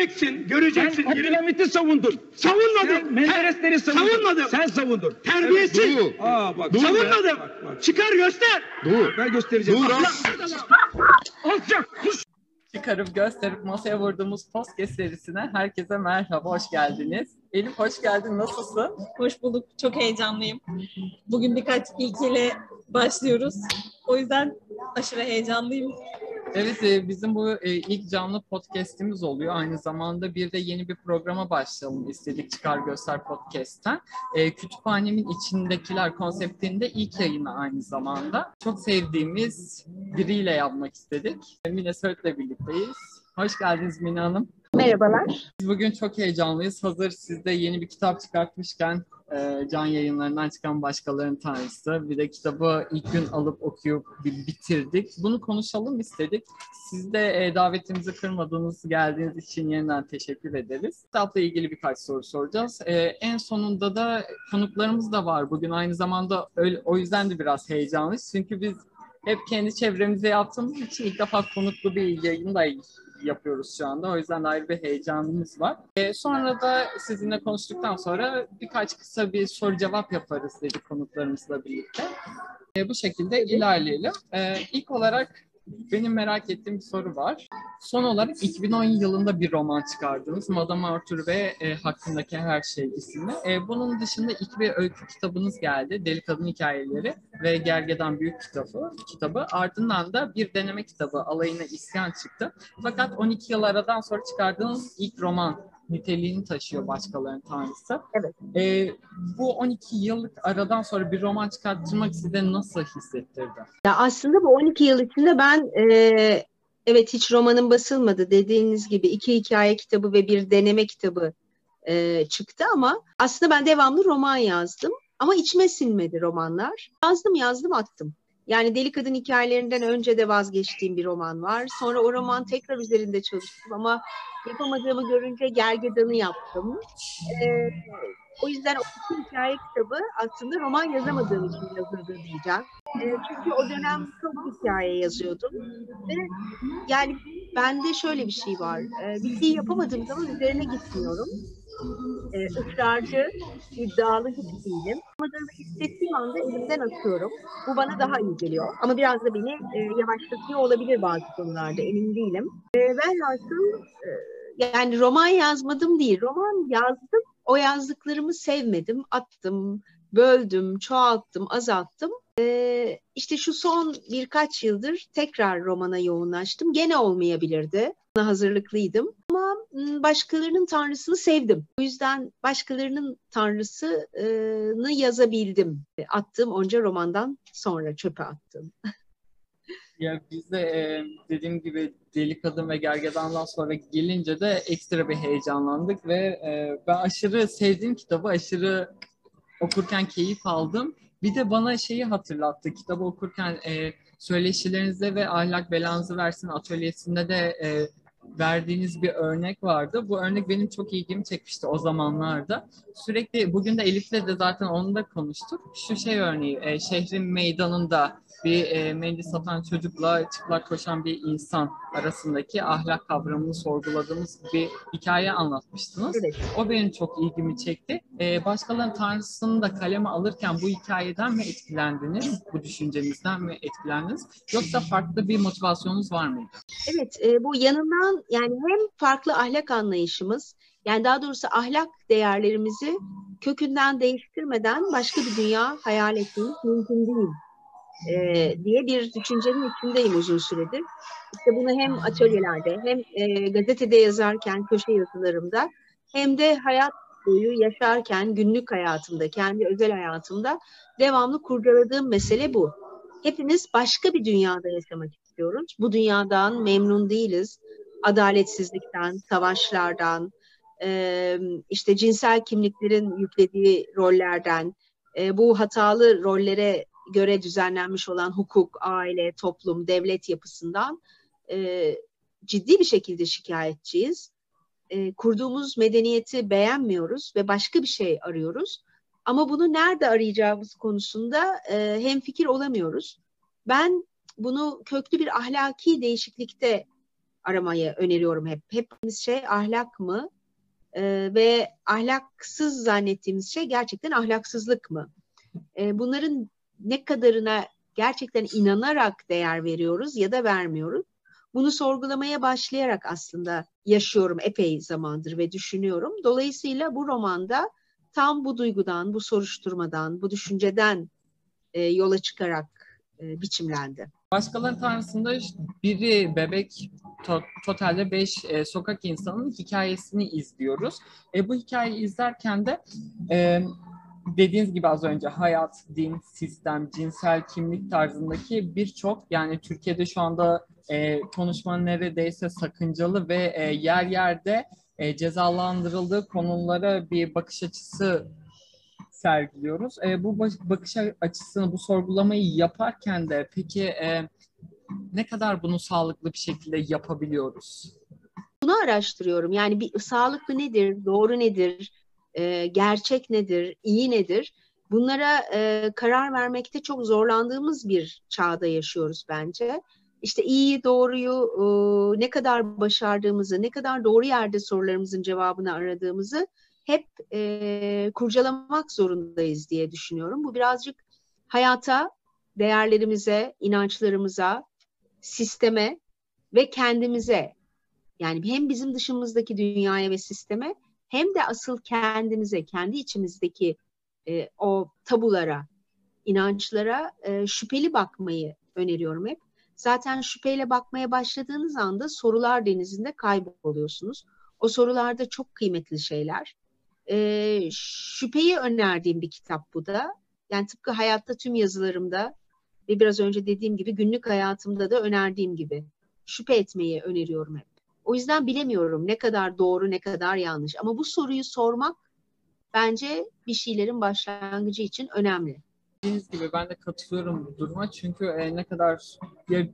Göreceksin, göreceksin. Sen Abdülhamit'i savundun. Savunmadım. Sen Menderesleri savundun. Savunmadım. Sen savundun. Terbiyesiz. Dur. Aa bak. Dur. Savunmadım. Bak, bak. Çıkar göster. Dur. Ben göstereceğim. Dur. Bak, Alçak. Çıkarıp gösterip masaya vurduğumuz podcast serisine herkese merhaba, hoş geldiniz. Elif hoş geldin, nasılsın? Hoş bulduk. Çok heyecanlıyım. Bugün birkaç ilkeyle başlıyoruz. O yüzden aşırı heyecanlıyım. Evet, e, bizim bu e, ilk canlı podcast'imiz oluyor. Aynı zamanda bir de yeni bir programa başlayalım istedik Çıkar Göster Podcast'ten. E, Kütüphanemin içindekiler konseptinde ilk yayını aynı zamanda. Çok sevdiğimiz biriyle yapmak istedik. Mine Söğüt'le birlikteyiz. Hoş geldiniz Mine Hanım. Merhabalar. Biz bugün çok heyecanlıyız. Hazır siz de yeni bir kitap çıkartmışken e, can yayınlarından çıkan Başkalarının Tanrısı. Bir de kitabı ilk gün alıp okuyup bitirdik. Bunu konuşalım istedik. Siz de e, davetimizi kırmadığınız geldiğiniz için yeniden teşekkür ederiz. Kitapla ilgili birkaç soru soracağız. E, en sonunda da konuklarımız da var bugün. Aynı zamanda öyle, o yüzden de biraz heyecanlıyız. Çünkü biz hep kendi çevremize yaptığımız için ilk defa konuklu bir yayın da yapıyoruz şu anda. O yüzden de ayrı bir heyecanımız var. E, sonra da sizinle konuştuktan sonra birkaç kısa bir soru cevap yaparız dedik konuklarımızla birlikte. E, bu şekilde ilerleyelim. E, ilk olarak benim merak ettiğim bir soru var. Son olarak 2010 yılında bir roman çıkardınız. Madame Arthur ve e, Hakkındaki Her Şey isimli. E, bunun dışında iki bir öykü kitabınız geldi. Deli Kadın Hikayeleri ve Gergedan Büyük kitabı. kitabı. Ardından da bir deneme kitabı Alayına İsyan çıktı. Fakat 12 yıl aradan sonra çıkardığınız ilk roman niteliğini taşıyor Başkalarının Tanrısı. Evet. E, bu 12 yıllık aradan sonra bir roman çıkarttırmak size nasıl hissettirdi? Ya aslında bu 12 yıl içinde ben e, evet hiç romanın basılmadı dediğiniz gibi iki hikaye kitabı ve bir deneme kitabı e, çıktı ama aslında ben devamlı roman yazdım ama içime sinmedi romanlar. Yazdım yazdım attım. Yani Deli Kadın hikayelerinden önce de vazgeçtiğim bir roman var. Sonra o roman tekrar üzerinde çalıştım ama yapamadığımı görünce Gergedan'ı yaptım. Ee, o yüzden o iki hikaye kitabı aslında roman yazamadığım için yazıldı diyeceğim. Ee, çünkü o dönem çok hikaye yazıyordum. Ve yani bende şöyle bir şey var. Ee, bir şey yapamadığım zaman üzerine gitmiyorum. Ee, ısrarcı, iddialı hiç değilim. Yapamadığımı hissettiğim anda elimden atıyorum. Bu bana daha iyi geliyor. Ama biraz da beni e, yavaşlatıyor olabilir bazı konularda emin değilim. E, velhasıl e, yani roman yazmadım değil. Roman yazdım. O yazdıklarımı sevmedim. Attım, böldüm, çoğalttım, azalttım. Ee, işte şu son birkaç yıldır tekrar romana yoğunlaştım. Gene olmayabilirdi. Buna hazırlıklıydım. Ama başkalarının tanrısını sevdim. O yüzden başkalarının tanrısını yazabildim. Attığım onca romandan sonra çöpe attım. Ya biz de dediğim gibi Deli Kadın ve Gergedan'dan sonra gelince de ekstra bir heyecanlandık ve ben aşırı sevdiğim kitabı aşırı okurken keyif aldım. Bir de bana şeyi hatırlattı kitabı okurken e, söyleşilerinizde ve ahlak belanızı versin atölyesinde de e, verdiğiniz bir örnek vardı. Bu örnek benim çok ilgimi çekmişti o zamanlarda. Sürekli bugün de Elif'le de zaten onu da konuştuk. Şu şey örneği e, şehrin meydanında bir e, mendil satan çocukla çıplak koşan bir insan arasındaki ahlak kavramını sorguladığımız bir hikaye anlatmıştınız. Evet. O benim çok ilgimi çekti. E, başkalarının tanrısını da kaleme alırken bu hikayeden mi etkilendiniz? Bu düşüncenizden mi etkilendiniz? Yoksa farklı bir motivasyonunuz var mıydı? Evet, e, bu yanından yani hem farklı ahlak anlayışımız, yani daha doğrusu ahlak değerlerimizi kökünden değiştirmeden başka bir dünya hayal etmemiz mümkün değil e, diye bir düşüncenin içindeyim uzun süredir. İşte bunu hem atölyelerde hem e, gazetede yazarken köşe yazılarımda hem de hayat boyu yaşarken günlük hayatımda, kendi özel hayatımda devamlı kurcaladığım mesele bu. Hepimiz başka bir dünyada yaşamak istiyoruz. Bu dünyadan memnun değiliz. Adaletsizlikten, savaşlardan, işte cinsel kimliklerin yüklediği rollerden, bu hatalı rollere göre düzenlenmiş olan hukuk, aile, toplum, devlet yapısından ciddi bir şekilde şikayetçiyiz. E, kurduğumuz medeniyeti beğenmiyoruz ve başka bir şey arıyoruz. Ama bunu nerede arayacağımız konusunda e, hemfikir olamıyoruz. Ben bunu köklü bir ahlaki değişiklikte aramayı öneriyorum hep. Hepimiz şey ahlak mı? Ee, ve ahlaksız zannettiğimiz şey gerçekten ahlaksızlık mı? Ee, bunların ne kadarına gerçekten inanarak değer veriyoruz ya da vermiyoruz. Bunu sorgulamaya başlayarak aslında yaşıyorum epey zamandır ve düşünüyorum. Dolayısıyla bu romanda tam bu duygudan, bu soruşturmadan, bu düşünceden e, yola çıkarak e, biçimlendi. Başkalarının Tanrısı'nda biri bebek to- totalde 5 sokak insanının hikayesini izliyoruz. E, bu hikayeyi izlerken de e, dediğiniz gibi az önce hayat, din, sistem, cinsel kimlik tarzındaki birçok yani Türkiye'de şu anda e, konuşma neredeyse sakıncalı ve e, yer yerde e, cezalandırıldığı konulara bir bakış açısı sergiliyoruz. E, bu bakış açısını, bu sorgulamayı yaparken de peki e, ne kadar bunu sağlıklı bir şekilde yapabiliyoruz? Bunu araştırıyorum. Yani bir sağlıklı nedir, doğru nedir, e, gerçek nedir, iyi nedir? Bunlara e, karar vermekte çok zorlandığımız bir çağda yaşıyoruz bence. İşte iyi, doğruyu e, ne kadar başardığımızı, ne kadar doğru yerde sorularımızın cevabını aradığımızı hep kurcalamak zorundayız diye düşünüyorum. Bu birazcık hayata, değerlerimize, inançlarımıza, sisteme ve kendimize yani hem bizim dışımızdaki dünyaya ve sisteme hem de asıl kendimize, kendi içimizdeki e, o tabulara, inançlara e, şüpheli bakmayı öneriyorum hep. Zaten şüpheyle bakmaya başladığınız anda sorular denizinde kayboluyorsunuz. O sorularda çok kıymetli şeyler. E, şüpheyi önerdiğim bir kitap bu da. Yani tıpkı hayatta tüm yazılarımda ve biraz önce dediğim gibi günlük hayatımda da önerdiğim gibi şüphe etmeyi öneriyorum hep. O yüzden bilemiyorum ne kadar doğru ne kadar yanlış ama bu soruyu sormak bence bir şeylerin başlangıcı için önemli. Dediğiniz gibi ben de katılıyorum bu duruma çünkü e, ne kadar ya,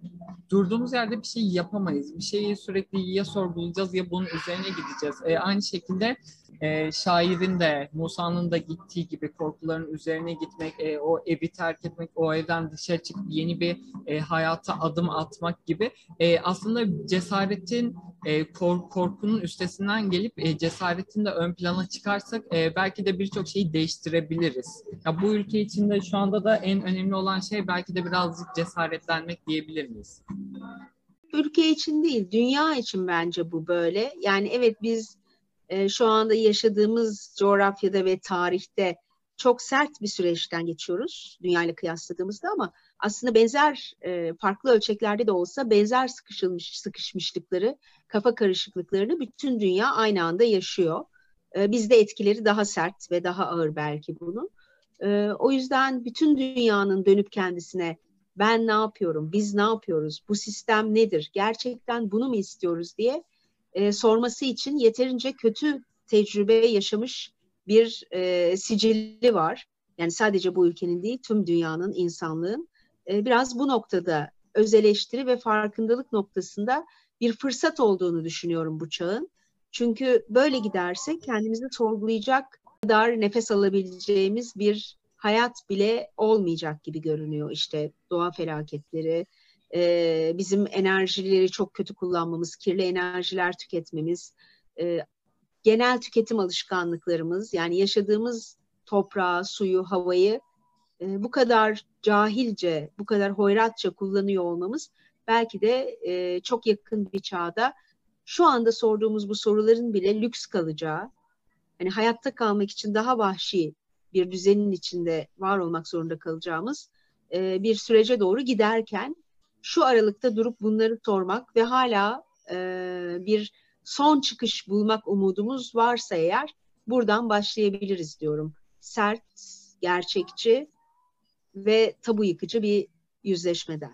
durduğumuz yerde bir şey yapamayız. Bir şeyi sürekli ya sorgulayacağız ya bunun üzerine gideceğiz. E, aynı şekilde e, şairin de Musa'nın da gittiği gibi korkuların üzerine gitmek, e, o evi terk etmek, o evden dışarı çıkıp yeni bir e, hayata adım atmak gibi e, aslında cesaretin e, kork- korkunun üstesinden gelip e, cesaretin de ön plana çıkarsak e, belki de birçok şeyi değiştirebiliriz. Ya bu ülke içinde şu anda da en önemli olan şey belki de birazcık cesaretlenmek diyebilir miyiz? Ülke için değil, dünya için bence bu böyle. Yani evet biz e, şu anda yaşadığımız coğrafyada ve tarihte çok sert bir süreçten geçiyoruz dünyayla kıyasladığımızda ama aslında benzer e, farklı ölçeklerde de olsa benzer sıkışılmış sıkışmışlıkları, kafa karışıklıklarını bütün dünya aynı anda yaşıyor. E, bizde etkileri daha sert ve daha ağır belki bunun. E, o yüzden bütün dünyanın dönüp kendisine ben ne yapıyorum, biz ne yapıyoruz, bu sistem nedir, gerçekten bunu mu istiyoruz diye e, sorması için yeterince kötü tecrübe yaşamış bir e, sicili var. Yani sadece bu ülkenin değil, tüm dünyanın, insanlığın. E, biraz bu noktada öz eleştiri ve farkındalık noktasında bir fırsat olduğunu düşünüyorum bu çağın. Çünkü böyle gidersek kendimizi sorgulayacak kadar nefes alabileceğimiz bir hayat bile olmayacak gibi görünüyor. İşte doğa felaketleri, e, bizim enerjileri çok kötü kullanmamız, kirli enerjiler tüketmemiz, e, genel tüketim alışkanlıklarımız, yani yaşadığımız toprağı, suyu, havayı e, bu kadar cahilce, bu kadar hoyratça kullanıyor olmamız belki de e, çok yakın bir çağda şu anda sorduğumuz bu soruların bile lüks kalacağı, hani hayatta kalmak için daha vahşi bir düzenin içinde var olmak zorunda kalacağımız e, bir sürece doğru giderken şu aralıkta durup bunları sormak ve hala e, bir son çıkış bulmak umudumuz varsa eğer buradan başlayabiliriz diyorum. Sert, gerçekçi ve tabu yıkıcı bir yüzleşmeden.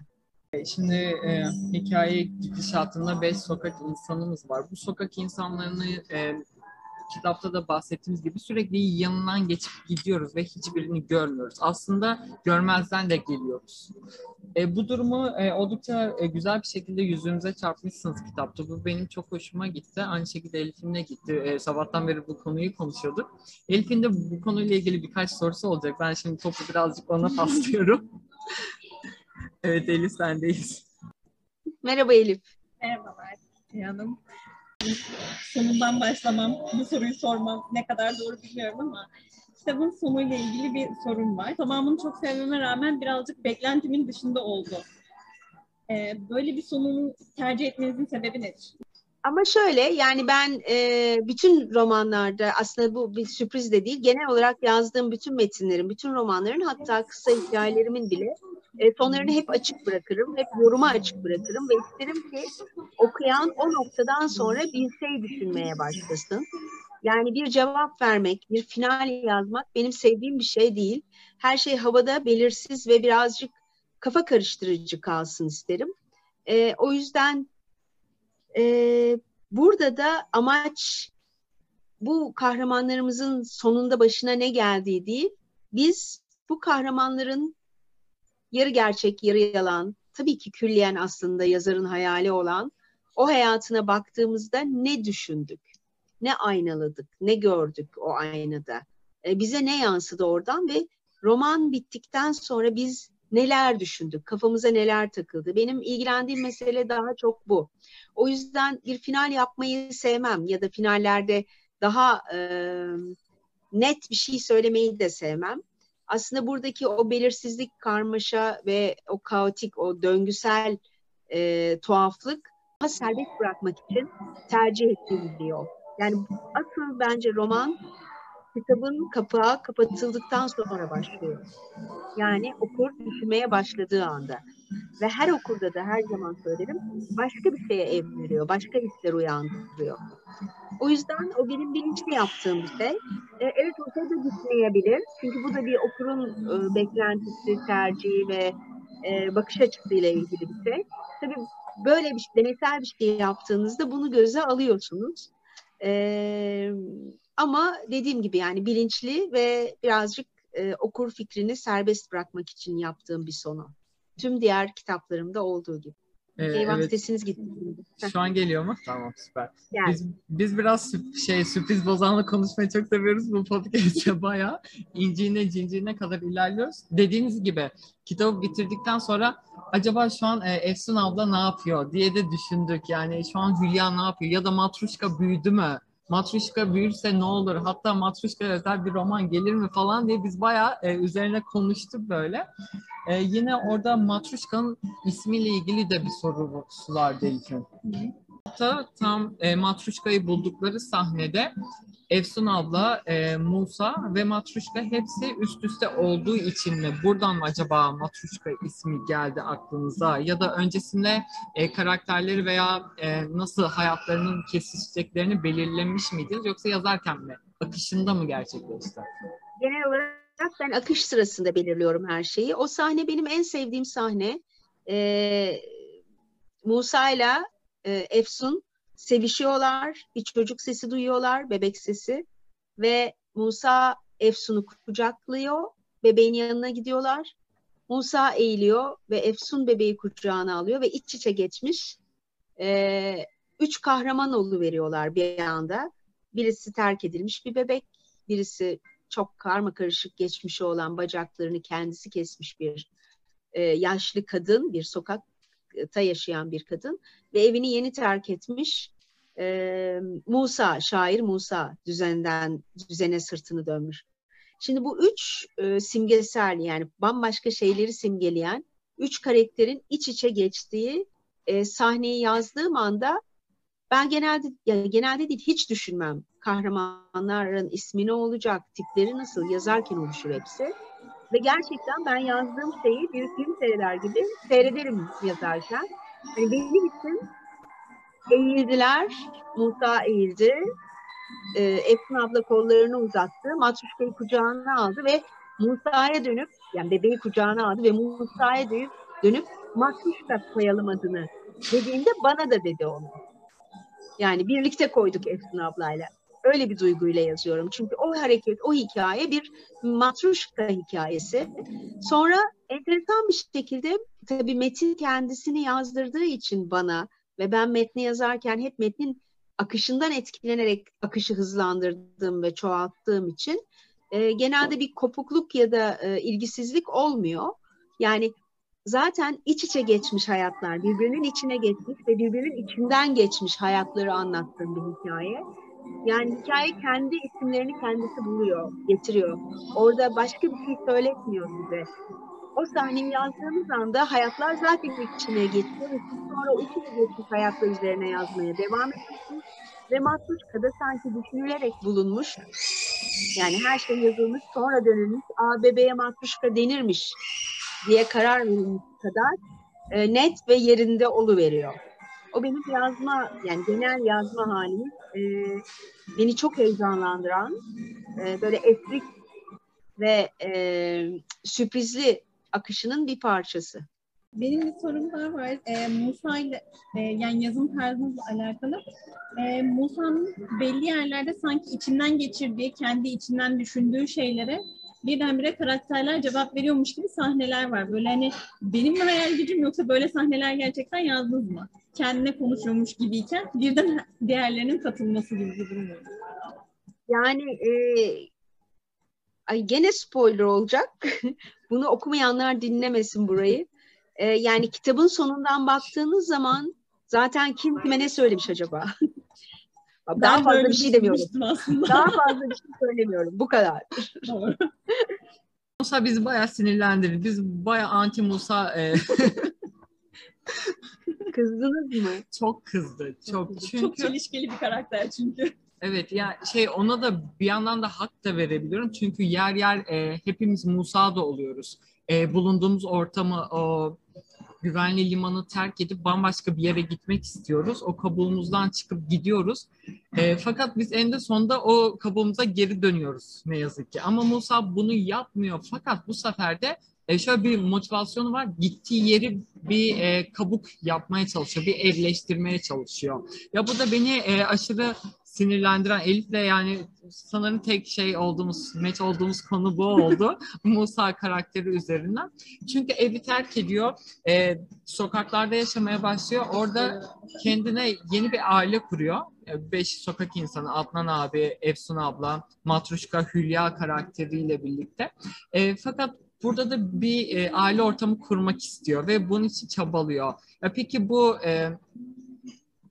Şimdi e, hikaye gidişatında beş sokak insanımız var. Bu sokak insanlarını e, kitapta da bahsettiğimiz gibi sürekli yanından geçip gidiyoruz ve hiçbirini görmüyoruz. Aslında görmezden de geliyoruz. E, bu durumu e, oldukça e, güzel bir şekilde yüzümüze çarpmışsınız kitapta. Bu benim çok hoşuma gitti. Aynı şekilde Elif'in de gitti. E, sabahtan beri bu konuyu konuşuyorduk. Elif'in de bu konuyla ilgili birkaç sorusu olacak. Ben şimdi topu birazcık ona paslıyorum. evet Elif sendeyiz. Merhaba Elif. Merhabalar. Hanım. Sonundan başlamam, bu soruyu sormam ne kadar doğru bilmiyorum ama kitabın sonuyla ilgili bir sorun var. Tamamını çok sevmeme rağmen birazcık beklentimin dışında oldu. Ee, böyle bir sonunu tercih etmenizin sebebi nedir? Ama şöyle yani ben e, bütün romanlarda aslında bu bir sürpriz de değil. Genel olarak yazdığım bütün metinlerin, bütün romanların hatta kısa hikayelerimin bile e, sonlarını hep açık bırakırım. Hep yoruma açık bırakırım ve isterim ki okuyan o noktadan sonra bir düşünmeye başlasın. Yani bir cevap vermek, bir final yazmak benim sevdiğim bir şey değil. Her şey havada belirsiz ve birazcık kafa karıştırıcı kalsın isterim. E, o yüzden e, burada da amaç bu kahramanlarımızın sonunda başına ne geldiği değil. Biz bu kahramanların yarı gerçek, yarı yalan, tabii ki külliyen aslında yazarın hayali olan o hayatına baktığımızda ne düşündük, ne aynaladık, ne gördük o aynada, e, bize ne yansıdı oradan ve roman bittikten sonra biz neler düşündük, kafamıza neler takıldı. Benim ilgilendiğim mesele daha çok bu. O yüzden bir final yapmayı sevmem ya da finallerde daha e, net bir şey söylemeyi de sevmem. Aslında buradaki o belirsizlik, karmaşa ve o kaotik, o döngüsel e, tuhaflık daha serbest bırakmak için tercih ettiğim bir yol. Yani asıl bence roman kitabın kapağı kapatıldıktan sonra başlıyor. Yani okur düşünmeye başladığı anda. Ve her okurda da her zaman söylerim başka bir şeye evriliyor, başka hisler uyandırıyor. O yüzden o benim bilinçli yaptığım bir şey. E, evet hoşa da gitmeyebilir. Çünkü bu da bir okurun e, beklentisi, tercihi ve e, bakış açısıyla ilgili bir şey. Tabii böyle bir deneysel bir şey yaptığınızda bunu göze alıyorsunuz. E, ama dediğim gibi yani bilinçli ve birazcık e, okur fikrini serbest bırakmak için yaptığım bir sonu. Tüm diğer kitaplarımda olduğu gibi. Ee, Eyvah evet. sesiniz gitti. Şu an geliyor mu? Tamam süper. Yani. Biz, biz biraz sürp- şey sürpriz bozanla konuşmayı çok seviyoruz bu podcast'te bayağı inciğine cinciğine kadar ilerliyoruz. Dediğiniz gibi kitabı bitirdikten sonra acaba şu an e, Efsun abla ne yapıyor diye de düşündük. Yani şu an Hülya ne yapıyor ya da Matruşka büyüdü mü? Matruşka büyürse ne olur? Hatta Matruşka özel bir roman gelir mi falan diye biz bayağı e, üzerine konuştuk böyle. E, yine orada Matruşka'nın ismiyle ilgili de bir soru vardı İlkin. Hatta tam e, Matruşka'yı buldukları sahnede Efsun abla, e, Musa ve Matruşka hepsi üst üste olduğu için mi? Buradan mı acaba Matruşka ismi geldi aklınıza? Ya da öncesinde e, karakterleri veya e, nasıl hayatlarının kesişeceklerini belirlemiş miydiniz? Yoksa yazarken mi? Akışında mı gerçekleşti? Genel olarak ben akış sırasında belirliyorum her şeyi. O sahne benim en sevdiğim sahne. Ee, Musa ile Efsun sevişiyorlar. Bir çocuk sesi duyuyorlar, bebek sesi. Ve Musa Efsun'u kucaklıyor. Bebeğin yanına gidiyorlar. Musa eğiliyor ve Efsun bebeği kucağına alıyor ve iç içe geçmiş. Ee, üç kahraman veriyorlar bir anda. Birisi terk edilmiş bir bebek, birisi çok karma karışık geçmişi olan bacaklarını kendisi kesmiş bir e, yaşlı kadın, bir sokakta yaşayan bir kadın ve evini yeni terk etmiş e, Musa, şair Musa düzenden düzene sırtını dönmüş. Şimdi bu üç e, simgesel yani bambaşka şeyleri simgeleyen üç karakterin iç içe geçtiği e, sahneyi yazdığım anda ben genelde yani genelde değil hiç düşünmem kahramanların ismi ne olacak, tipleri nasıl yazarken oluşur hepsi. Ve gerçekten ben yazdığım şeyi bir film seyreder gibi seyrederim yazarken. Yani benim için eğildiler, Musa eğildi, e, Efsun abla kollarını uzattı, Matruşka'yı kucağına aldı ve Musa'ya dönüp, yani bebeği kucağına aldı ve Musa'ya dönüp, dönüp Matruşka koyalım adını dediğinde bana da dedi onu. Yani birlikte koyduk Efsun ablayla. Öyle bir duyguyla yazıyorum. Çünkü o hareket, o hikaye bir matruşka hikayesi. Sonra enteresan bir şekilde tabii Metin kendisini yazdırdığı için bana ve ben metni yazarken hep metnin akışından etkilenerek akışı hızlandırdığım ve çoğalttığım için e, genelde bir kopukluk ya da e, ilgisizlik olmuyor. Yani zaten iç içe geçmiş hayatlar, birbirinin içine geçmiş ve birbirinin içinden geçmiş hayatları anlattığım bir hikaye. Yani hikaye kendi isimlerini kendisi buluyor, getiriyor. Orada başka bir şey söyletmiyor size. O sahneyi yazdığınız anda hayatlar zaten iç içine geçiyor sonra o iç içe geçmiş hayatlar üzerine yazmaya devam ediyorsunuz. Ve Matruşka da sanki düşünülerek bulunmuş. Yani her şey yazılmış, sonra dönülmüş. A bebeğe Matruşka denirmiş diye karar verilmiş kadar e, net ve yerinde oluveriyor. O benim yazma, yani genel yazma halimi e, beni çok heyecanlandıran, e, böyle esrik ve e, sürprizli akışının bir parçası. Benim bir sorum daha var. Ee, Musa ile e, yani yazım tarzınızla alakalı. Ee, Musa'nın belli yerlerde sanki içinden geçirdiği, kendi içinden düşündüğü şeylere birdenbire karakterler cevap veriyormuş gibi sahneler var. Böyle hani benim mi hayal gücüm yoksa böyle sahneler gerçekten yazdınız mı? Kendine konuşuyormuş gibiyken birden diğerlerinin katılması gibi bir durum var. Yani e, ay gene spoiler olacak. Bunu okumayanlar dinlemesin burayı. E, yani kitabın sonundan baktığınız zaman zaten kim kime ne söylemiş acaba? Daha Ben fazla böyle bir şey demiyorum. aslında. Daha fazla bir şey söylemiyorum. Bu kadar. Doğru. Musa bizi bayağı sinirlendirdi. Biz bayağı anti Musa e, Kızdınız mı? çok kızdı. Çok. Çok Çünkü çelişkili bir karakter çünkü. Evet ya şey ona da bir yandan da hak da verebiliyorum. Çünkü yer yer e, hepimiz Musa da oluyoruz. E, bulunduğumuz ortamı o güvenli limanı terk edip bambaşka bir yere gitmek istiyoruz. O kabuğumuzdan çıkıp gidiyoruz. E, fakat biz en de sonunda o kabuğumuza geri dönüyoruz ne yazık ki. Ama Musa bunu yapmıyor. Fakat bu sefer de e, şöyle bir motivasyonu var. Gittiği yeri bir e, kabuk yapmaya çalışıyor. Bir evleştirmeye çalışıyor. Ya bu da beni e, aşırı sinirlendiren Elif'le yani sanırım tek şey olduğumuz, meç olduğumuz konu bu oldu. Musa karakteri üzerinden. Çünkü evi terk ediyor. e, sokaklarda yaşamaya başlıyor. Orada kendine yeni bir aile kuruyor. E, Beş sokak insanı, Adnan abi, Efsun abla, Matruşka, Hülya karakteriyle birlikte. E, fakat burada da bir e, aile ortamı kurmak istiyor ve bunun için çabalıyor. Ya peki bu e,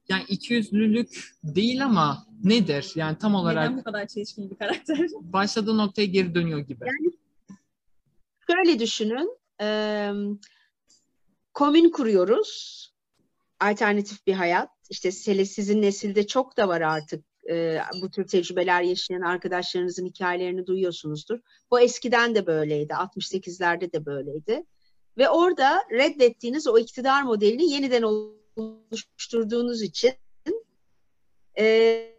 yani ikiyüzlülük değil ama nedir? Yani tam olarak Neden bu kadar çelişkili bir karakter? başladığı noktaya geri dönüyor gibi. Şöyle düşünün. E, komün kuruyoruz. Alternatif bir hayat. İşte hele sizin nesilde çok da var artık. E, bu tür tecrübeler yaşayan arkadaşlarınızın hikayelerini duyuyorsunuzdur. Bu eskiden de böyleydi. 68'lerde de böyleydi. Ve orada reddettiğiniz o iktidar modelini yeniden oluşturduğunuz için e,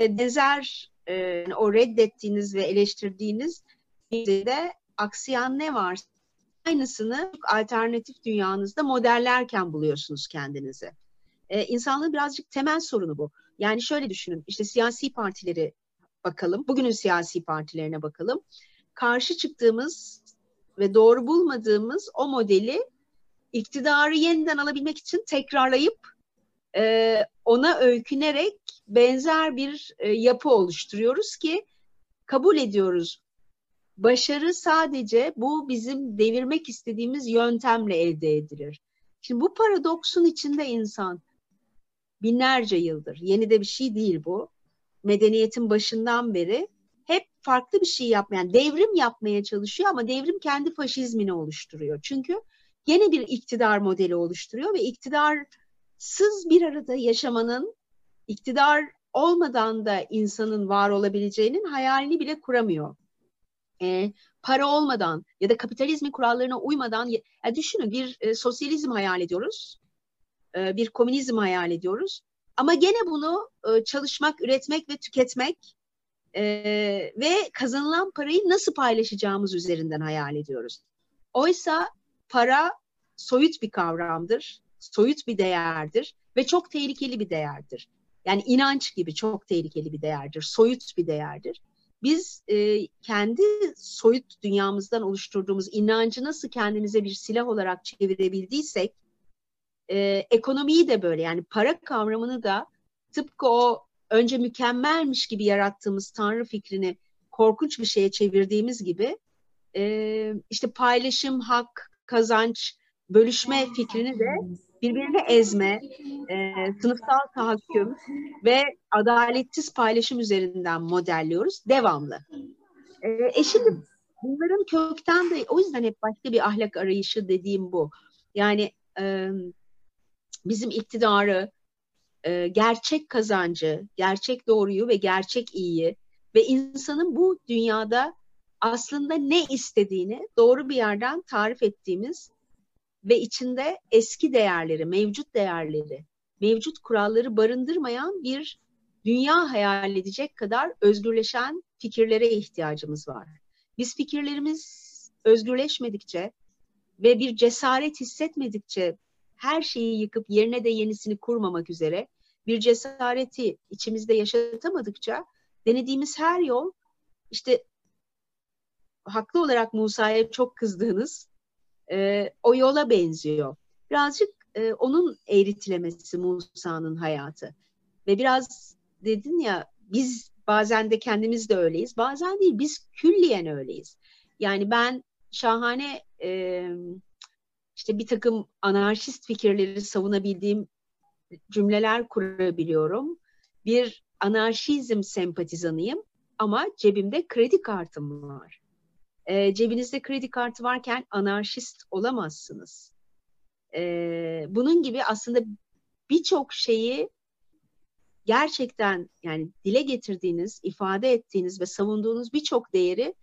benzer e, o reddettiğiniz ve eleştirdiğiniz de aksayan ne varsa aynısını alternatif dünyanızda modellerken buluyorsunuz kendinizi. Ee, insanlığın birazcık temel sorunu bu. Yani şöyle düşünün, işte siyasi partileri bakalım, bugünün siyasi partilerine bakalım. Karşı çıktığımız ve doğru bulmadığımız o modeli iktidarı yeniden alabilmek için tekrarlayıp e, ona öykünerek benzer bir e, yapı oluşturuyoruz ki kabul ediyoruz başarı sadece bu bizim devirmek istediğimiz yöntemle elde edilir. Şimdi bu paradoksun içinde insan binlerce yıldır, yeni de bir şey değil bu. Medeniyetin başından beri hep farklı bir şey yapmayan, devrim yapmaya çalışıyor ama devrim kendi faşizmini oluşturuyor. Çünkü yeni bir iktidar modeli oluşturuyor ve iktidarsız bir arada yaşamanın, iktidar olmadan da insanın var olabileceğinin hayalini bile kuramıyor e, para olmadan ya da kapitalizmin kurallarına uymadan ya, düşünün bir e, sosyalizm hayal ediyoruz. E, bir komünizm hayal ediyoruz. Ama gene bunu e, çalışmak, üretmek ve tüketmek e, ve kazanılan parayı nasıl paylaşacağımız üzerinden hayal ediyoruz. Oysa para soyut bir kavramdır, soyut bir değerdir ve çok tehlikeli bir değerdir. Yani inanç gibi çok tehlikeli bir değerdir, soyut bir değerdir biz e, kendi soyut dünyamızdan oluşturduğumuz inancı nasıl kendimize bir silah olarak çevirebildiysek e, ekonomiyi de böyle yani para kavramını da tıpkı o önce mükemmelmiş gibi yarattığımız tanrı fikrini korkunç bir şeye çevirdiğimiz gibi e, işte paylaşım, hak, kazanç bölüşme fikrini de birbirini ezme, e, sınıfsal tahakküm ve adaletsiz paylaşım üzerinden modelliyoruz devamlı. E, e şimdi bunların kökten de o yüzden hep başka bir ahlak arayışı dediğim bu. Yani e, bizim iktidarı, e, gerçek kazancı, gerçek doğruyu ve gerçek iyiyi ve insanın bu dünyada aslında ne istediğini doğru bir yerden tarif ettiğimiz ve içinde eski değerleri, mevcut değerleri, mevcut kuralları barındırmayan bir dünya hayal edecek kadar özgürleşen fikirlere ihtiyacımız var. Biz fikirlerimiz özgürleşmedikçe ve bir cesaret hissetmedikçe her şeyi yıkıp yerine de yenisini kurmamak üzere bir cesareti içimizde yaşatamadıkça denediğimiz her yol işte haklı olarak Musa'ya çok kızdığınız e, o yola benziyor. Birazcık e, onun eğritilemesi Musa'nın hayatı. Ve biraz dedin ya biz bazen de kendimiz de öyleyiz. Bazen değil biz külliyen öyleyiz. Yani ben şahane e, işte bir takım anarşist fikirleri savunabildiğim cümleler kurabiliyorum. Bir anarşizm sempatizanıyım ama cebimde kredi kartım var. E, cebinizde kredi kartı varken anarşist olamazsınız. E, bunun gibi aslında birçok şeyi gerçekten yani dile getirdiğiniz, ifade ettiğiniz ve savunduğunuz birçok değeri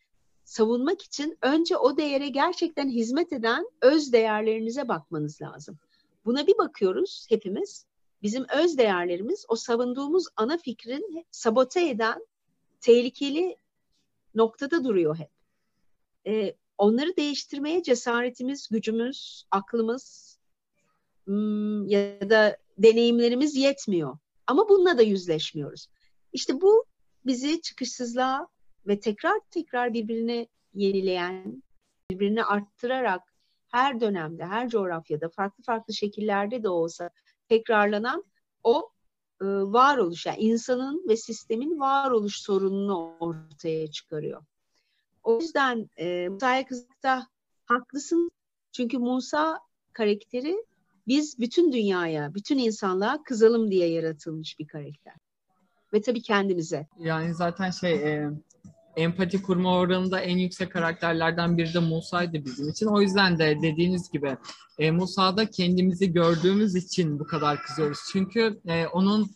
savunmak için önce o değere gerçekten hizmet eden öz değerlerinize bakmanız lazım. Buna bir bakıyoruz hepimiz. Bizim öz değerlerimiz o savunduğumuz ana fikrin sabote eden tehlikeli noktada duruyor hep. Ee, onları değiştirmeye cesaretimiz, gücümüz, aklımız hmm, ya da deneyimlerimiz yetmiyor. Ama bununla da yüzleşmiyoruz. İşte bu bizi çıkışsızlığa ve tekrar tekrar birbirini yenileyen, birbirini arttırarak her dönemde, her coğrafyada farklı farklı şekillerde de olsa tekrarlanan o e, varoluş, yani insanın ve sistemin varoluş sorununu ortaya çıkarıyor. O yüzden e, Musa'ya kızdıkta haklısın. Çünkü Musa karakteri biz bütün dünyaya, bütün insanlığa kızalım diye yaratılmış bir karakter. Ve tabii kendimize. Yani zaten şey e, empati kurma oranında en yüksek karakterlerden biri de Musa'ydı bizim için. O yüzden de dediğiniz gibi e, Musa'da kendimizi gördüğümüz için bu kadar kızıyoruz. Çünkü e, onun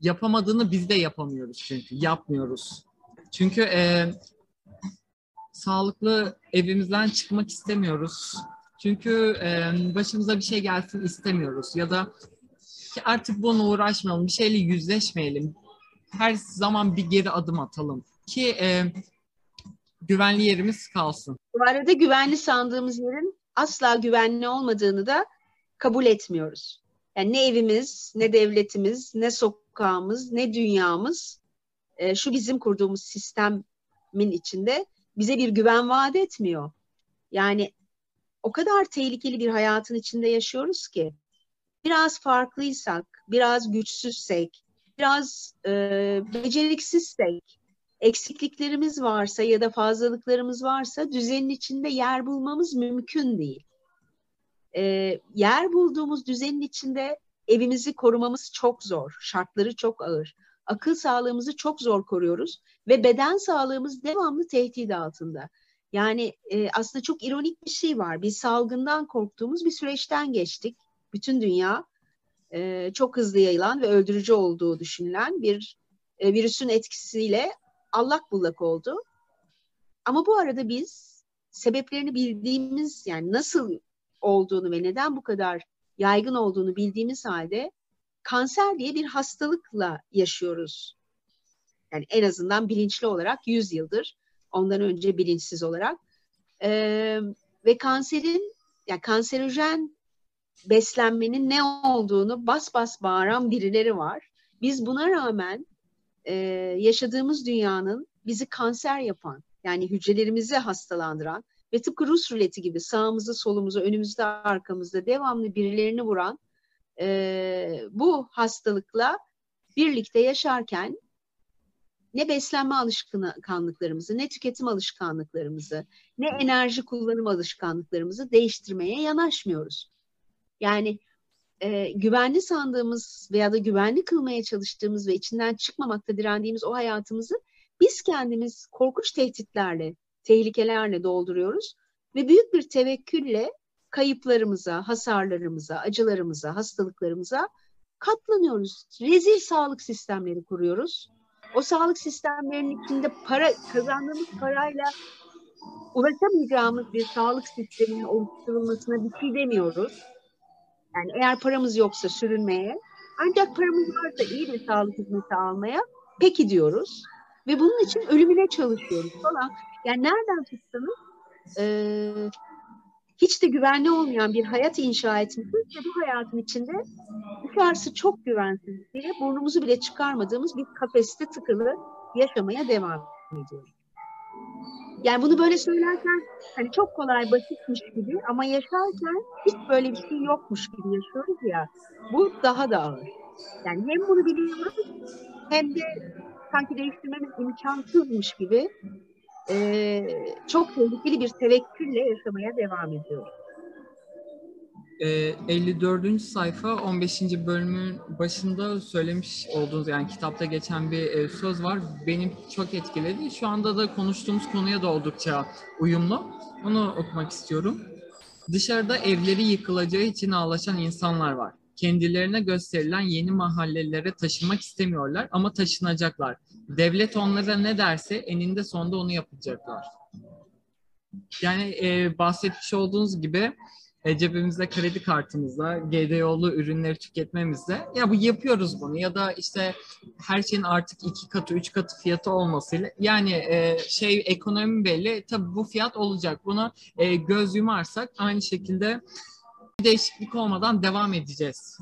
yapamadığını biz de yapamıyoruz çünkü. Yapmıyoruz. Çünkü e, sağlıklı evimizden çıkmak istemiyoruz. Çünkü e, başımıza bir şey gelsin istemiyoruz. Ya da artık bununla uğraşmayalım, bir şeyle yüzleşmeyelim. Her zaman bir geri adım atalım ki e, güvenli yerimiz kalsın. Bu arada güvenli sandığımız yerin asla güvenli olmadığını da kabul etmiyoruz. Yani ne evimiz, ne devletimiz, ne sokağımız, ne dünyamız e, şu bizim kurduğumuz sistemin içinde bize bir güven vaat etmiyor. Yani o kadar tehlikeli bir hayatın içinde yaşıyoruz ki biraz farklıysak, biraz güçsüzsek, biraz e, beceriksizsek, eksikliklerimiz varsa ya da fazlalıklarımız varsa düzenin içinde yer bulmamız mümkün değil. E, yer bulduğumuz düzenin içinde evimizi korumamız çok zor, şartları çok ağır. Akıl sağlığımızı çok zor koruyoruz ve beden sağlığımız devamlı tehdit altında. Yani e, aslında çok ironik bir şey var. Biz salgından korktuğumuz bir süreçten geçtik. Bütün dünya e, çok hızlı yayılan ve öldürücü olduğu düşünülen bir e, virüsün etkisiyle allak bullak oldu. Ama bu arada biz sebeplerini bildiğimiz yani nasıl olduğunu ve neden bu kadar yaygın olduğunu bildiğimiz halde kanser diye bir hastalıkla yaşıyoruz. Yani en azından bilinçli olarak 100 yıldır ondan önce bilinçsiz olarak. Ee, ve kanserin, yani kanserojen beslenmenin ne olduğunu bas bas bağıran birileri var. Biz buna rağmen e, yaşadığımız dünyanın bizi kanser yapan, yani hücrelerimizi hastalandıran ve tıpkı Rus ruleti gibi sağımızda, solumuzda, önümüzde, arkamızda devamlı birilerini vuran e, bu hastalıkla birlikte yaşarken ne beslenme alışkanlıklarımızı, ne tüketim alışkanlıklarımızı, ne enerji kullanım alışkanlıklarımızı değiştirmeye yanaşmıyoruz. Yani e, güvenli sandığımız veya da güvenli kılmaya çalıştığımız ve içinden çıkmamakta direndiğimiz o hayatımızı biz kendimiz korkunç tehditlerle, tehlikelerle dolduruyoruz ve büyük bir tevekkülle kayıplarımıza, hasarlarımıza, acılarımıza, hastalıklarımıza katlanıyoruz. Rezil sağlık sistemleri kuruyoruz. O sağlık sistemlerinin içinde para kazandığımız parayla ulaşamayacağımız bir sağlık sisteminin oluşturulmasına bir şey demiyoruz. Yani eğer paramız yoksa sürünmeye, ancak paramız varsa iyi bir sağlık hizmeti almaya peki diyoruz. Ve bunun için ölümüne çalışıyoruz falan. Yani nereden tutsanız e, hiç de güvenli olmayan bir hayat inşa etmişiz ve bu hayatın içinde dışarısı çok güvensiz diye burnumuzu bile çıkarmadığımız bir kafeste tıkılı yaşamaya devam ediyoruz. Yani bunu böyle söylerken hani çok kolay basitmiş gibi ama yaşarken hiç böyle bir şey yokmuş gibi yaşıyoruz ya. Bu daha da ağır. Yani hem bunu biliyoruz hem de sanki değiştirmemiz imkansızmış gibi e, çok tehlikeli bir tevekkülle yaşamaya devam ediyoruz. E, 54. sayfa 15. bölümün başında söylemiş olduğunuz yani kitapta geçen bir söz var. Benim çok etkiledi. Şu anda da konuştuğumuz konuya da oldukça uyumlu. Onu okumak istiyorum. Dışarıda evleri yıkılacağı için ağlaşan insanlar var. Kendilerine gösterilen yeni mahallelere taşınmak istemiyorlar ama taşınacaklar. Devlet onlara ne derse eninde sonunda onu yapacaklar. Yani e, bahsetmiş olduğunuz gibi e, cebimizde kredi kartımızla GDO'lu ürünleri tüketmemizle ya bu yapıyoruz bunu ya da işte her şeyin artık iki katı üç katı fiyatı olmasıyla yani e, şey ekonomi belli tabii bu fiyat olacak buna e, göz yumarsak aynı şekilde bir değişiklik olmadan devam edeceğiz.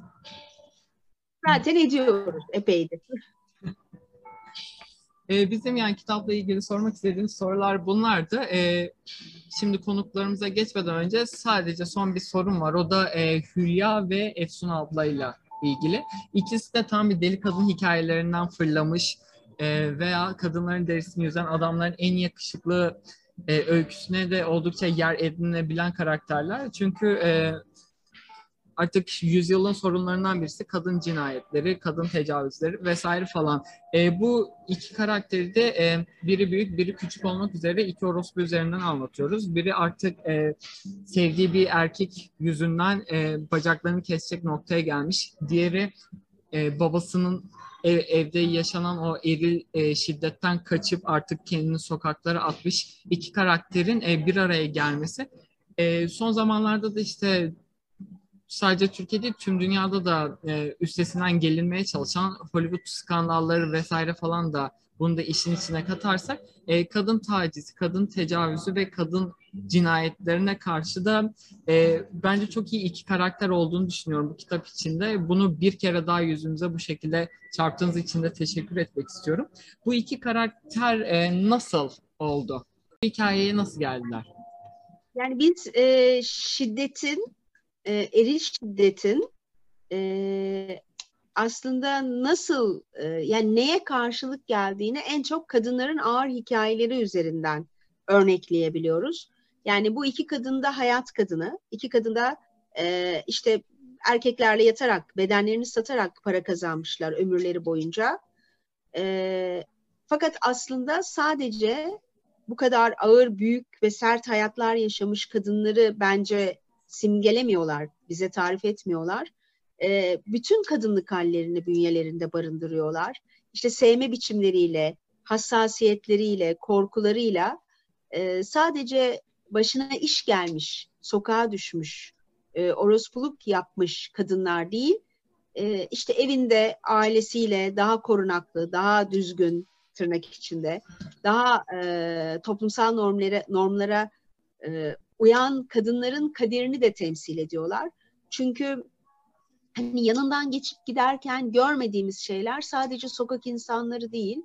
Zaten ediyoruz epeydir. E, bizim yani kitapla ilgili sormak istediğimiz sorular bunlardı. E, şimdi konuklarımıza geçmeden önce sadece son bir sorum var. O da e, Hülya ve Efsun ablayla ilgili. İkisi de tam bir deli kadın hikayelerinden fırlamış e, veya kadınların derisini yüzen adamların en yakışıklı e, öyküsüne de oldukça yer edinebilen karakterler. Çünkü e, artık yüzyılın sorunlarından birisi kadın cinayetleri, kadın tecavüzleri vesaire falan. E, bu iki karakteri de e, biri büyük, biri küçük olmak üzere iki orospu üzerinden anlatıyoruz. Biri artık e, sevdiği bir erkek yüzünden e, bacaklarını kesecek noktaya gelmiş. Diğeri e, babasının ev, evde yaşanan o eril e, şiddetten kaçıp artık kendini sokaklara atmış iki karakterin e, bir araya gelmesi. E, son zamanlarda da işte sadece Türkiye değil tüm dünyada da e, üstesinden gelinmeye çalışan Hollywood skandalları vesaire falan da bunu da işin içine katarsak e, kadın tacizi, kadın tecavüzü ve kadın cinayetlerine karşı da e, bence çok iyi iki karakter olduğunu düşünüyorum bu kitap içinde. Bunu bir kere daha yüzümüze bu şekilde çarptığınız için de teşekkür etmek istiyorum. Bu iki karakter e, nasıl oldu? Hikayeye nasıl geldiler? Yani biz e, şiddetin e, eril şiddetin e, aslında nasıl e, yani neye karşılık geldiğini en çok kadınların ağır hikayeleri üzerinden örnekleyebiliyoruz. Yani bu iki kadın da hayat kadını, iki kadın da e, işte erkeklerle yatarak, bedenlerini satarak para kazanmışlar ömürleri boyunca. E, fakat aslında sadece bu kadar ağır, büyük ve sert hayatlar yaşamış kadınları bence simgelemiyorlar, bize tarif etmiyorlar. E, bütün kadınlık hallerini bünyelerinde barındırıyorlar. İşte sevme biçimleriyle, hassasiyetleriyle, korkularıyla e, sadece başına iş gelmiş, sokağa düşmüş, e, orospuluk yapmış kadınlar değil, e, işte evinde ailesiyle daha korunaklı, daha düzgün tırnak içinde, daha e, toplumsal normlara, normlara e, uyan kadınların kaderini de temsil ediyorlar. Çünkü hani yanından geçip giderken görmediğimiz şeyler sadece sokak insanları değil,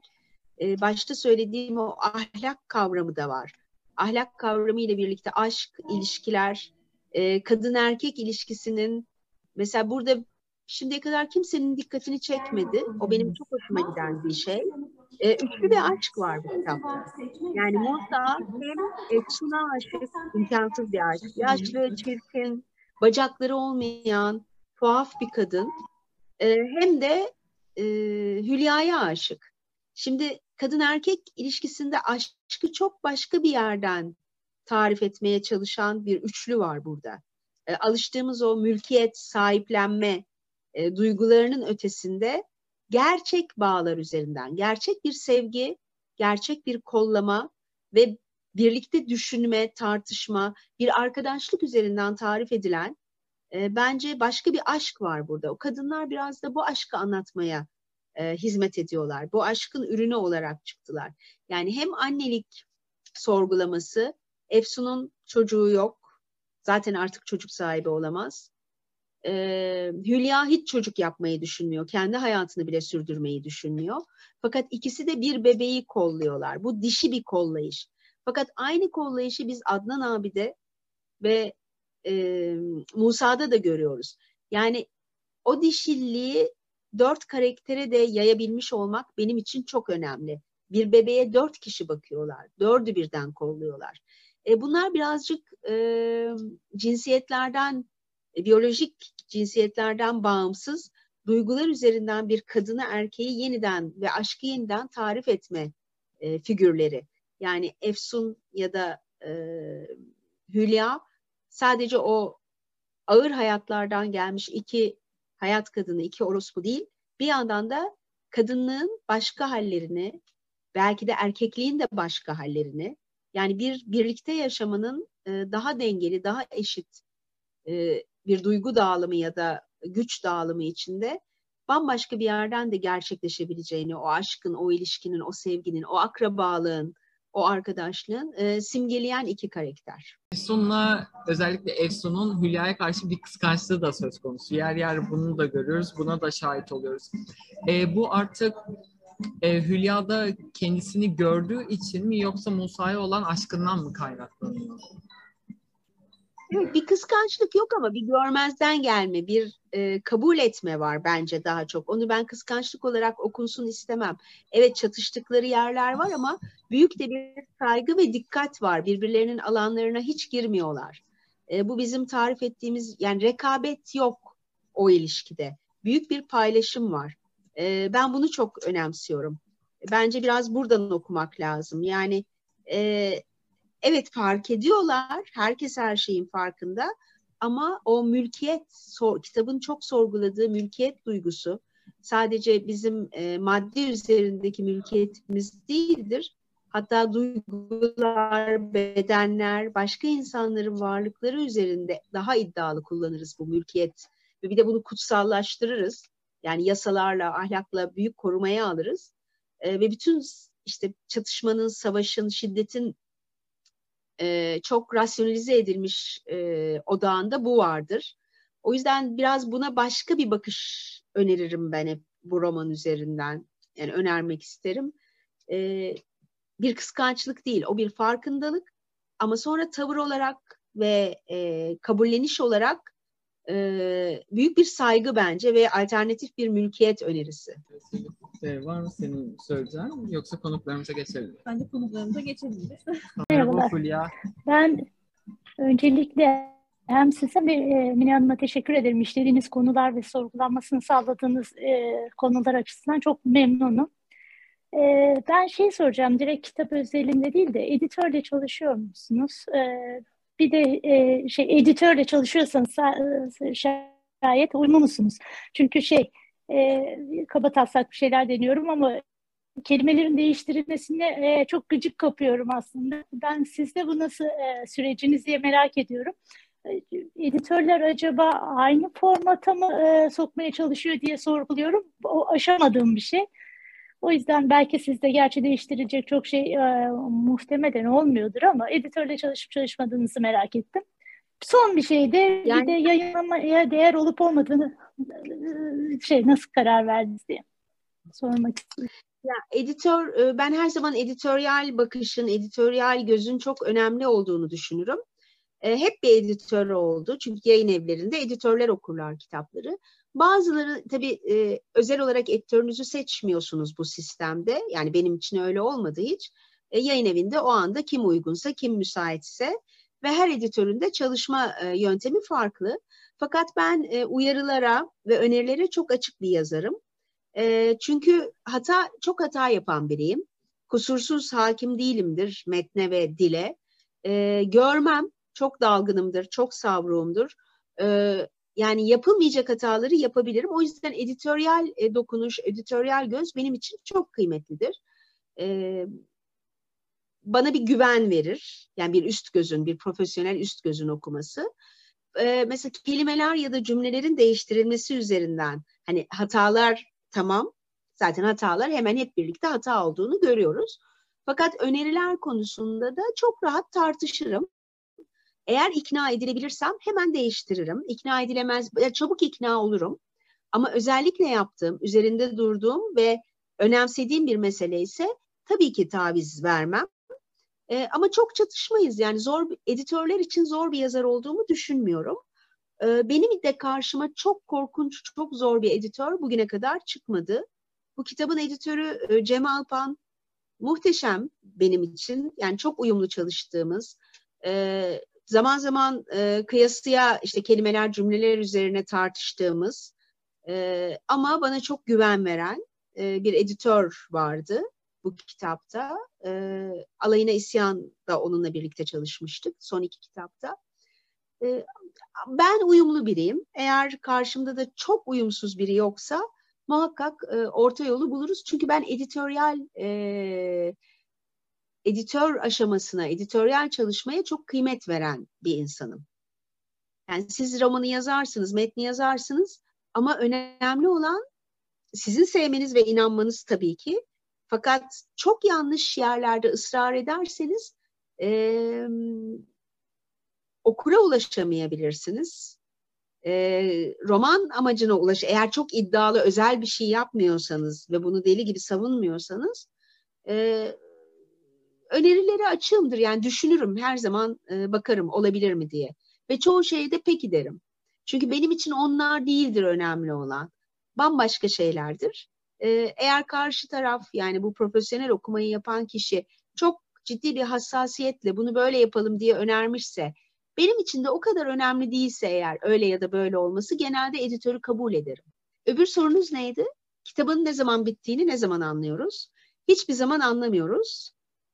e, başta söylediğim o ahlak kavramı da var. Ahlak kavramı ile birlikte aşk, ilişkiler, e, kadın erkek ilişkisinin mesela burada şimdiye kadar kimsenin dikkatini çekmedi. O benim çok hoşuma giden bir şey. E, üçlü bir aşk var bu kitapta. Yani Musa hem Efsun'a aşık, imkansız bir aşk. Yaşlı, çirkin, bacakları olmayan, tuhaf bir kadın. E, hem de e, Hülya'ya aşık. Şimdi kadın erkek ilişkisinde aşkı çok başka bir yerden tarif etmeye çalışan bir üçlü var burada. E, alıştığımız o mülkiyet, sahiplenme e, duygularının ötesinde gerçek bağlar üzerinden, gerçek bir sevgi, gerçek bir kollama ve birlikte düşünme, tartışma, bir arkadaşlık üzerinden tarif edilen e, bence başka bir aşk var burada. O kadınlar biraz da bu aşkı anlatmaya e, hizmet ediyorlar. Bu aşkın ürünü olarak çıktılar. Yani hem annelik sorgulaması, Efsun'un çocuğu yok. Zaten artık çocuk sahibi olamaz. Ee, Hülya hiç çocuk yapmayı düşünmüyor. Kendi hayatını bile sürdürmeyi düşünmüyor. Fakat ikisi de bir bebeği kolluyorlar. Bu dişi bir kollayış. Fakat aynı kollayışı biz Adnan abi'de ve e, Musa'da da görüyoruz. Yani o dişilliği dört karaktere de yayabilmiş olmak benim için çok önemli. Bir bebeğe dört kişi bakıyorlar. Dördü birden kolluyorlar. E, bunlar birazcık e, cinsiyetlerden, e, biyolojik cinsiyetlerden bağımsız duygular üzerinden bir kadını erkeği yeniden ve aşkı yeniden tarif etme e, figürleri. Yani Efsun ya da e, Hülya sadece o ağır hayatlardan gelmiş iki hayat kadını, iki orospu değil, bir yandan da kadınlığın başka hallerini, belki de erkekliğin de başka hallerini, yani bir birlikte yaşamanın e, daha dengeli, daha eşit e, bir duygu dağılımı ya da güç dağılımı içinde bambaşka bir yerden de gerçekleşebileceğini, o aşkın, o ilişkinin, o sevginin, o akrabalığın, o arkadaşlığın e, simgeleyen iki karakter. Efsun'la özellikle Efsun'un Hülya'ya karşı bir kıskançlığı da söz konusu. Yer yer bunu da görüyoruz, buna da şahit oluyoruz. E, bu artık e, Hülya'da kendisini gördüğü için mi yoksa Musa'ya olan aşkından mı kaynaklanıyor? Evet, bir kıskançlık yok ama bir görmezden gelme, bir e, kabul etme var bence daha çok. Onu ben kıskançlık olarak okunsun istemem. Evet çatıştıkları yerler var ama büyük de bir saygı ve dikkat var. Birbirlerinin alanlarına hiç girmiyorlar. E, bu bizim tarif ettiğimiz yani rekabet yok o ilişkide. Büyük bir paylaşım var. E, ben bunu çok önemsiyorum. Bence biraz buradan okumak lazım. Yani e, evet fark ediyorlar. Herkes her şeyin farkında. Ama o mülkiyet, sor, kitabın çok sorguladığı mülkiyet duygusu sadece bizim e, maddi üzerindeki mülkiyetimiz değildir. Hatta duygular, bedenler, başka insanların varlıkları üzerinde daha iddialı kullanırız bu mülkiyet. Ve bir de bunu kutsallaştırırız. Yani yasalarla, ahlakla büyük korumaya alırız. E, ve bütün işte çatışmanın, savaşın, şiddetin e, çok rasyonalize edilmiş e, odağında bu vardır. O yüzden biraz buna başka bir bakış öneririm ben hep bu roman üzerinden. Yani önermek isterim. E, bir kıskançlık değil, o bir farkındalık. Ama sonra tavır olarak ve e, kabulleniş olarak e, büyük bir saygı bence ve alternatif bir mülkiyet önerisi. Şey, var mı senin söyleyeceğin yoksa konuklarımıza geçelim. mi? Bence konuklarımıza geçebiliriz. Merhaba Merhabalar. Fulya. Ben öncelikle hem size ve e, Mine Hanım'a teşekkür ederim. İşlediğiniz konular ve sorgulanmasını sağladığınız e, konular açısından çok memnunum. E, ben şey soracağım, direkt kitap özelinde değil de editörle çalışıyor musunuz? E, bir de e, şey editörle çalışıyorsanız sa- e, şayet uyumlu musunuz? Çünkü şey e, kaba taslak bir şeyler deniyorum ama kelimelerin değiştirilmesine e, çok gıcık kapıyorum aslında. Ben sizde bu nasıl e, süreciniz diye merak ediyorum. E, editörler acaba aynı formata mı e, sokmaya çalışıyor diye sorguluyorum. O aşamadığım bir şey. O yüzden belki sizde gerçi değiştirilecek çok şey e, muhtemelen olmuyordur ama editörle çalışıp çalışmadığınızı merak ettim. Son bir şey de bir Yani- de yayınlamaya değer olup olmadığını e, şey nasıl karar verdiniz diye sormak istiyorum. Ya editör, e, ben her zaman editoryal bakışın, editoryal gözün çok önemli olduğunu düşünürüm. E, Hep bir editör oldu çünkü yayın evlerinde editörler okurlar kitapları. Bazıları tabii e, özel olarak editörünüzü seçmiyorsunuz bu sistemde. Yani benim için öyle olmadı hiç. E, yayın evinde o anda kim uygunsa, kim müsaitse ve her editörün de çalışma e, yöntemi farklı. Fakat ben e, uyarılara ve önerilere çok açık bir yazarım. E, çünkü hata çok hata yapan biriyim. Kusursuz hakim değilimdir metne ve dile. E, görmem, çok dalgınımdır, çok savruğumdur. E, yani yapılmayacak hataları yapabilirim. O yüzden editoryal e, dokunuş, editoryal göz benim için çok kıymetlidir. E, bana bir güven verir. Yani bir üst gözün, bir profesyonel üst gözün okuması. E, mesela kelimeler ya da cümlelerin değiştirilmesi üzerinden hani hatalar tamam. Zaten hatalar hemen hep birlikte hata olduğunu görüyoruz. Fakat öneriler konusunda da çok rahat tartışırım. Eğer ikna edilebilirsem hemen değiştiririm. İkna edilemez, çabuk ikna olurum. Ama özellikle yaptığım, üzerinde durduğum ve önemsediğim bir mesele ise tabii ki taviz vermem. E, ama çok çatışmayız. Yani zor editörler için zor bir yazar olduğumu düşünmüyorum. E, benim de karşıma çok korkunç, çok zor bir editör bugüne kadar çıkmadı. Bu kitabın editörü e, Cem Alpan muhteşem benim için. Yani çok uyumlu çalıştığımız, e, zaman zaman e, kıyasıya işte kelimeler, cümleler üzerine tartıştığımız e, ama bana çok güven veren e, bir editör vardı bu kitapta. E, Alayına İsyan da onunla birlikte çalışmıştık son iki kitapta. E, ben uyumlu biriyim. Eğer karşımda da çok uyumsuz biri yoksa muhakkak e, orta yolu buluruz. Çünkü ben editoryal e, editör aşamasına, editoryal çalışmaya çok kıymet veren bir insanım. Yani siz romanı yazarsınız, metni yazarsınız ama önemli olan sizin sevmeniz ve inanmanız tabii ki. Fakat çok yanlış yerlerde ısrar ederseniz e, okura ulaşamayabilirsiniz. E, roman amacına ulaş, eğer çok iddialı özel bir şey yapmıyorsanız ve bunu deli gibi savunmuyorsanız e, önerileri açığımdır. Yani düşünürüm her zaman e, bakarım olabilir mi diye. Ve çoğu şeyde peki derim. Çünkü benim için onlar değildir önemli olan. Bambaşka şeylerdir. E, eğer karşı taraf yani bu profesyonel okumayı yapan kişi çok ciddi bir hassasiyetle bunu böyle yapalım diye önermişse benim için de o kadar önemli değilse eğer öyle ya da böyle olması genelde editörü kabul ederim. Öbür sorunuz neydi? Kitabın ne zaman bittiğini ne zaman anlıyoruz? Hiçbir zaman anlamıyoruz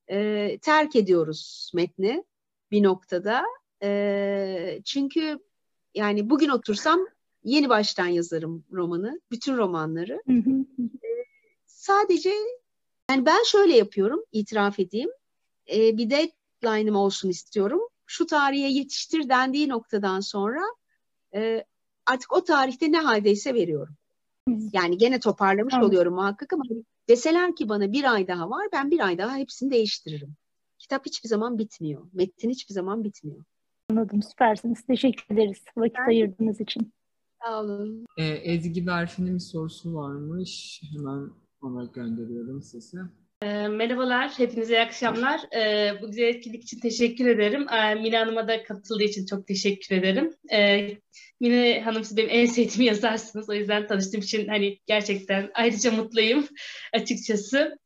e, terk ediyoruz metni bir noktada. E, çünkü yani bugün otursam yeni baştan yazarım romanı, bütün romanları. e, sadece yani ben şöyle yapıyorum, itiraf edeyim. E, bir deadline'ım olsun istiyorum. Şu tarihe yetiştir dendiği noktadan sonra e, artık o tarihte ne haldeyse veriyorum. Yani gene toparlamış Anladım. oluyorum muhakkak ama Deseler ki bana bir ay daha var, ben bir ay daha hepsini değiştiririm. Kitap hiçbir zaman bitmiyor. Metin hiçbir zaman bitmiyor. Anladım, süpersiniz. Teşekkür ederiz vakit ben... ayırdığınız için. Sağ olun. Ee, Ezgi Berfin'in bir sorusu varmış. Hemen ona gönderiyorum size. E, merhabalar, hepinize iyi akşamlar. E, bu güzel etkinlik için teşekkür ederim. E, Mine Hanım'a da katıldığı için çok teşekkür ederim. Mine Hanım siz benim en sevdiğim yazarsınız. O yüzden tanıştığım için hani gerçekten ayrıca mutluyum açıkçası.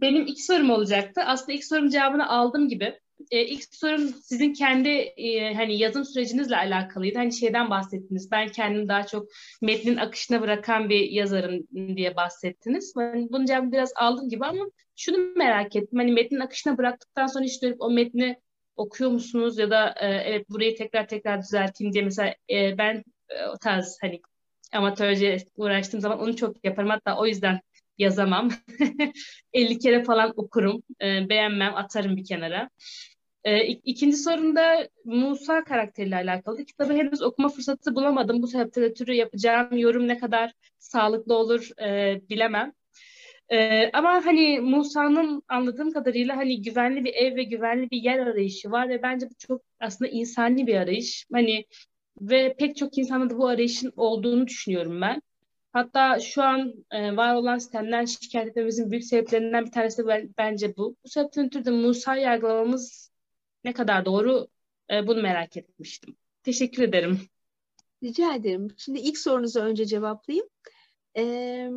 Benim iki sorum olacaktı. Aslında ilk sorum cevabını aldım gibi e, ilk sorum sizin kendi e, hani yazım sürecinizle alakalıydı. Hani şeyden bahsettiniz. Ben kendimi daha çok metnin akışına bırakan bir yazarım diye bahsettiniz. Ben bunun cevabını biraz aldım gibi ama şunu merak ettim. Hani metnin akışına bıraktıktan sonra hiç dönüp o metni okuyor musunuz ya da e, evet burayı tekrar tekrar düzelteyim diye mesela e, ben e, o tarz hani amatörce uğraştığım zaman onu çok yaparım. Hatta o yüzden yazamam. 50 kere falan okurum. E, beğenmem, atarım bir kenara. E, ikinci sorumda Musa karakteriyle alakalı. Kitabı henüz okuma fırsatı bulamadım. Bu sebeple türü yapacağım yorum ne kadar sağlıklı olur e, bilemem. Ee, ama hani Musa'nın anladığım kadarıyla hani güvenli bir ev ve güvenli bir yer arayışı var ve bence bu çok aslında insani bir arayış. Hani ve pek çok insanda da bu arayışın olduğunu düşünüyorum ben. Hatta şu an e, var olan sistemden şikayet etmemizin büyük sebeplerinden bir tanesi de bence bu. Bu sebepten ötürü de yargılamamız ne kadar doğru e, bunu merak etmiştim. Teşekkür ederim. Rica ederim. Şimdi ilk sorunuzu önce cevaplayayım. Ee,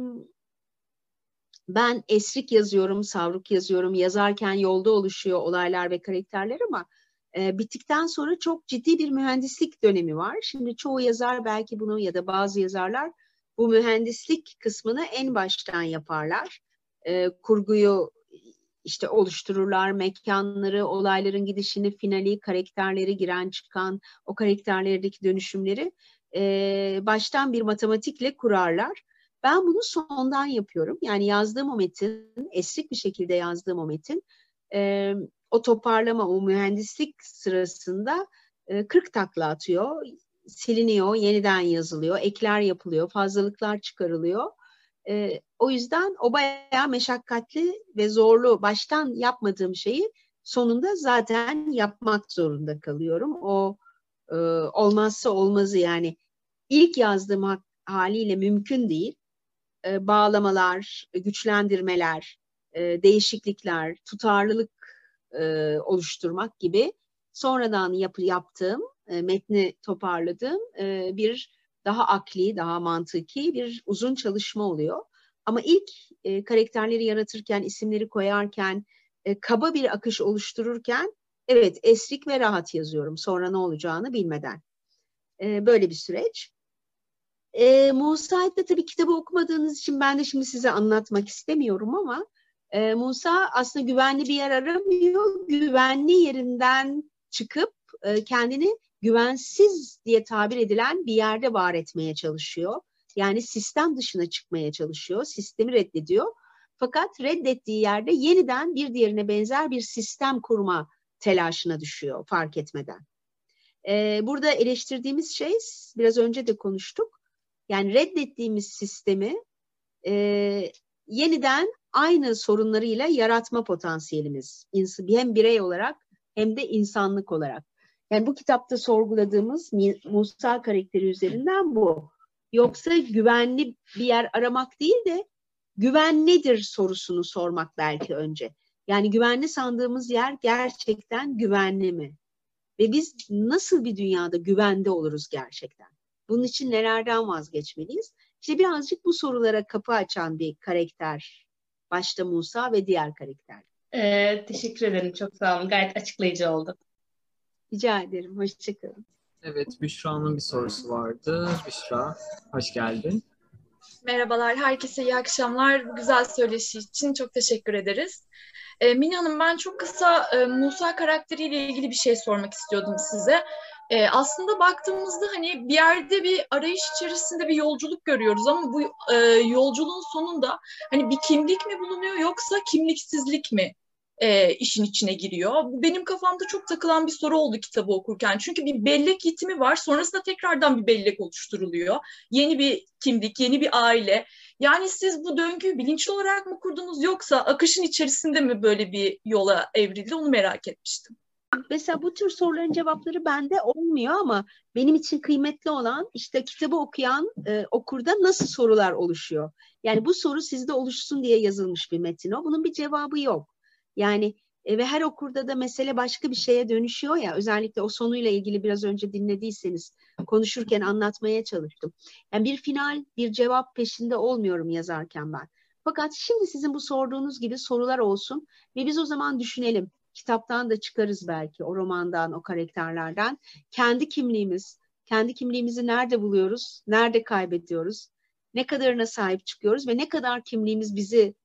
ben esrik yazıyorum, savruk yazıyorum. Yazarken yolda oluşuyor olaylar ve karakterler ama e, bittikten sonra çok ciddi bir mühendislik dönemi var. Şimdi çoğu yazar belki bunu ya da bazı yazarlar bu mühendislik kısmını en baştan yaparlar. E, kurguyu işte oluştururlar, mekanları, olayların gidişini, finali, karakterleri giren çıkan, o karakterlerdeki dönüşümleri e, baştan bir matematikle kurarlar. Ben bunu sondan yapıyorum. Yani yazdığım o metin, esrik bir şekilde yazdığım o metin, e, o toparlama, o mühendislik sırasında e, 40 takla atıyor, siliniyor, yeniden yazılıyor, ekler yapılıyor, fazlalıklar çıkarılıyor. E, o yüzden o bayağı meşakkatli ve zorlu, baştan yapmadığım şeyi sonunda zaten yapmak zorunda kalıyorum. O e, olmazsa olmazı yani ilk yazdığım haliyle mümkün değil. E, bağlamalar, güçlendirmeler, e, değişiklikler, tutarlılık e, oluşturmak gibi sonradan yap, yaptığım, e, metni toparladığım e, bir daha akli, daha mantıki bir uzun çalışma oluyor. Ama ilk e, karakterleri yaratırken, isimleri koyarken, e, kaba bir akış oluştururken evet esrik ve rahat yazıyorum. Sonra ne olacağını bilmeden. E, böyle bir süreç. E, Musa'yı da tabii kitabı okumadığınız için ben de şimdi size anlatmak istemiyorum ama e, Musa aslında güvenli bir yer aramıyor. Güvenli yerinden çıkıp e, kendini güvensiz diye tabir edilen bir yerde var etmeye çalışıyor. Yani sistem dışına çıkmaya çalışıyor. Sistemi reddediyor. Fakat reddettiği yerde yeniden bir diğerine benzer bir sistem kurma telaşına düşüyor fark etmeden. Ee, burada eleştirdiğimiz şey biraz önce de konuştuk. Yani reddettiğimiz sistemi e, yeniden aynı sorunlarıyla yaratma potansiyelimiz. Hem birey olarak hem de insanlık olarak. Yani bu kitapta sorguladığımız Musa karakteri üzerinden bu. Yoksa güvenli bir yer aramak değil de güven nedir sorusunu sormak belki önce. Yani güvenli sandığımız yer gerçekten güvenli mi? Ve biz nasıl bir dünyada güvende oluruz gerçekten? Bunun için nelerden vazgeçmeliyiz? İşte birazcık bu sorulara kapı açan bir karakter. Başta Musa ve diğer karakter. Ee, teşekkür ederim. Çok sağ olun. Gayet açıklayıcı oldu. Rica ederim. Hoşçakalın. Evet, Büşra'nın bir sorusu vardı. Büşra, hoş geldin. Merhabalar, herkese iyi akşamlar. Bu güzel söyleşi için çok teşekkür ederiz. E, Mine Hanım, ben çok kısa e, Musa karakteriyle ilgili bir şey sormak istiyordum size. E, aslında baktığımızda hani bir yerde bir arayış içerisinde bir yolculuk görüyoruz ama bu e, yolculuğun sonunda hani bir kimlik mi bulunuyor yoksa kimliksizlik mi e, işin içine giriyor. Bu benim kafamda çok takılan bir soru oldu kitabı okurken. Çünkü bir bellek yitimi var. Sonrasında tekrardan bir bellek oluşturuluyor. Yeni bir kimlik, yeni bir aile. Yani siz bu döngüyü bilinçli olarak mı kurdunuz yoksa akışın içerisinde mi böyle bir yola evrildi onu merak etmiştim. Mesela bu tür soruların cevapları bende olmuyor ama benim için kıymetli olan işte kitabı okuyan e, okurda nasıl sorular oluşuyor. Yani bu soru sizde oluşsun diye yazılmış bir metin o. Bunun bir cevabı yok. Yani e, ve her okurda da mesele başka bir şeye dönüşüyor ya özellikle o sonuyla ilgili biraz önce dinlediyseniz konuşurken anlatmaya çalıştım. Yani bir final, bir cevap peşinde olmuyorum yazarken ben. Fakat şimdi sizin bu sorduğunuz gibi sorular olsun ve biz o zaman düşünelim. Kitaptan da çıkarız belki o romandan, o karakterlerden. Kendi kimliğimiz, kendi kimliğimizi nerede buluyoruz, nerede kaybediyoruz, ne kadarına sahip çıkıyoruz ve ne kadar kimliğimiz bizi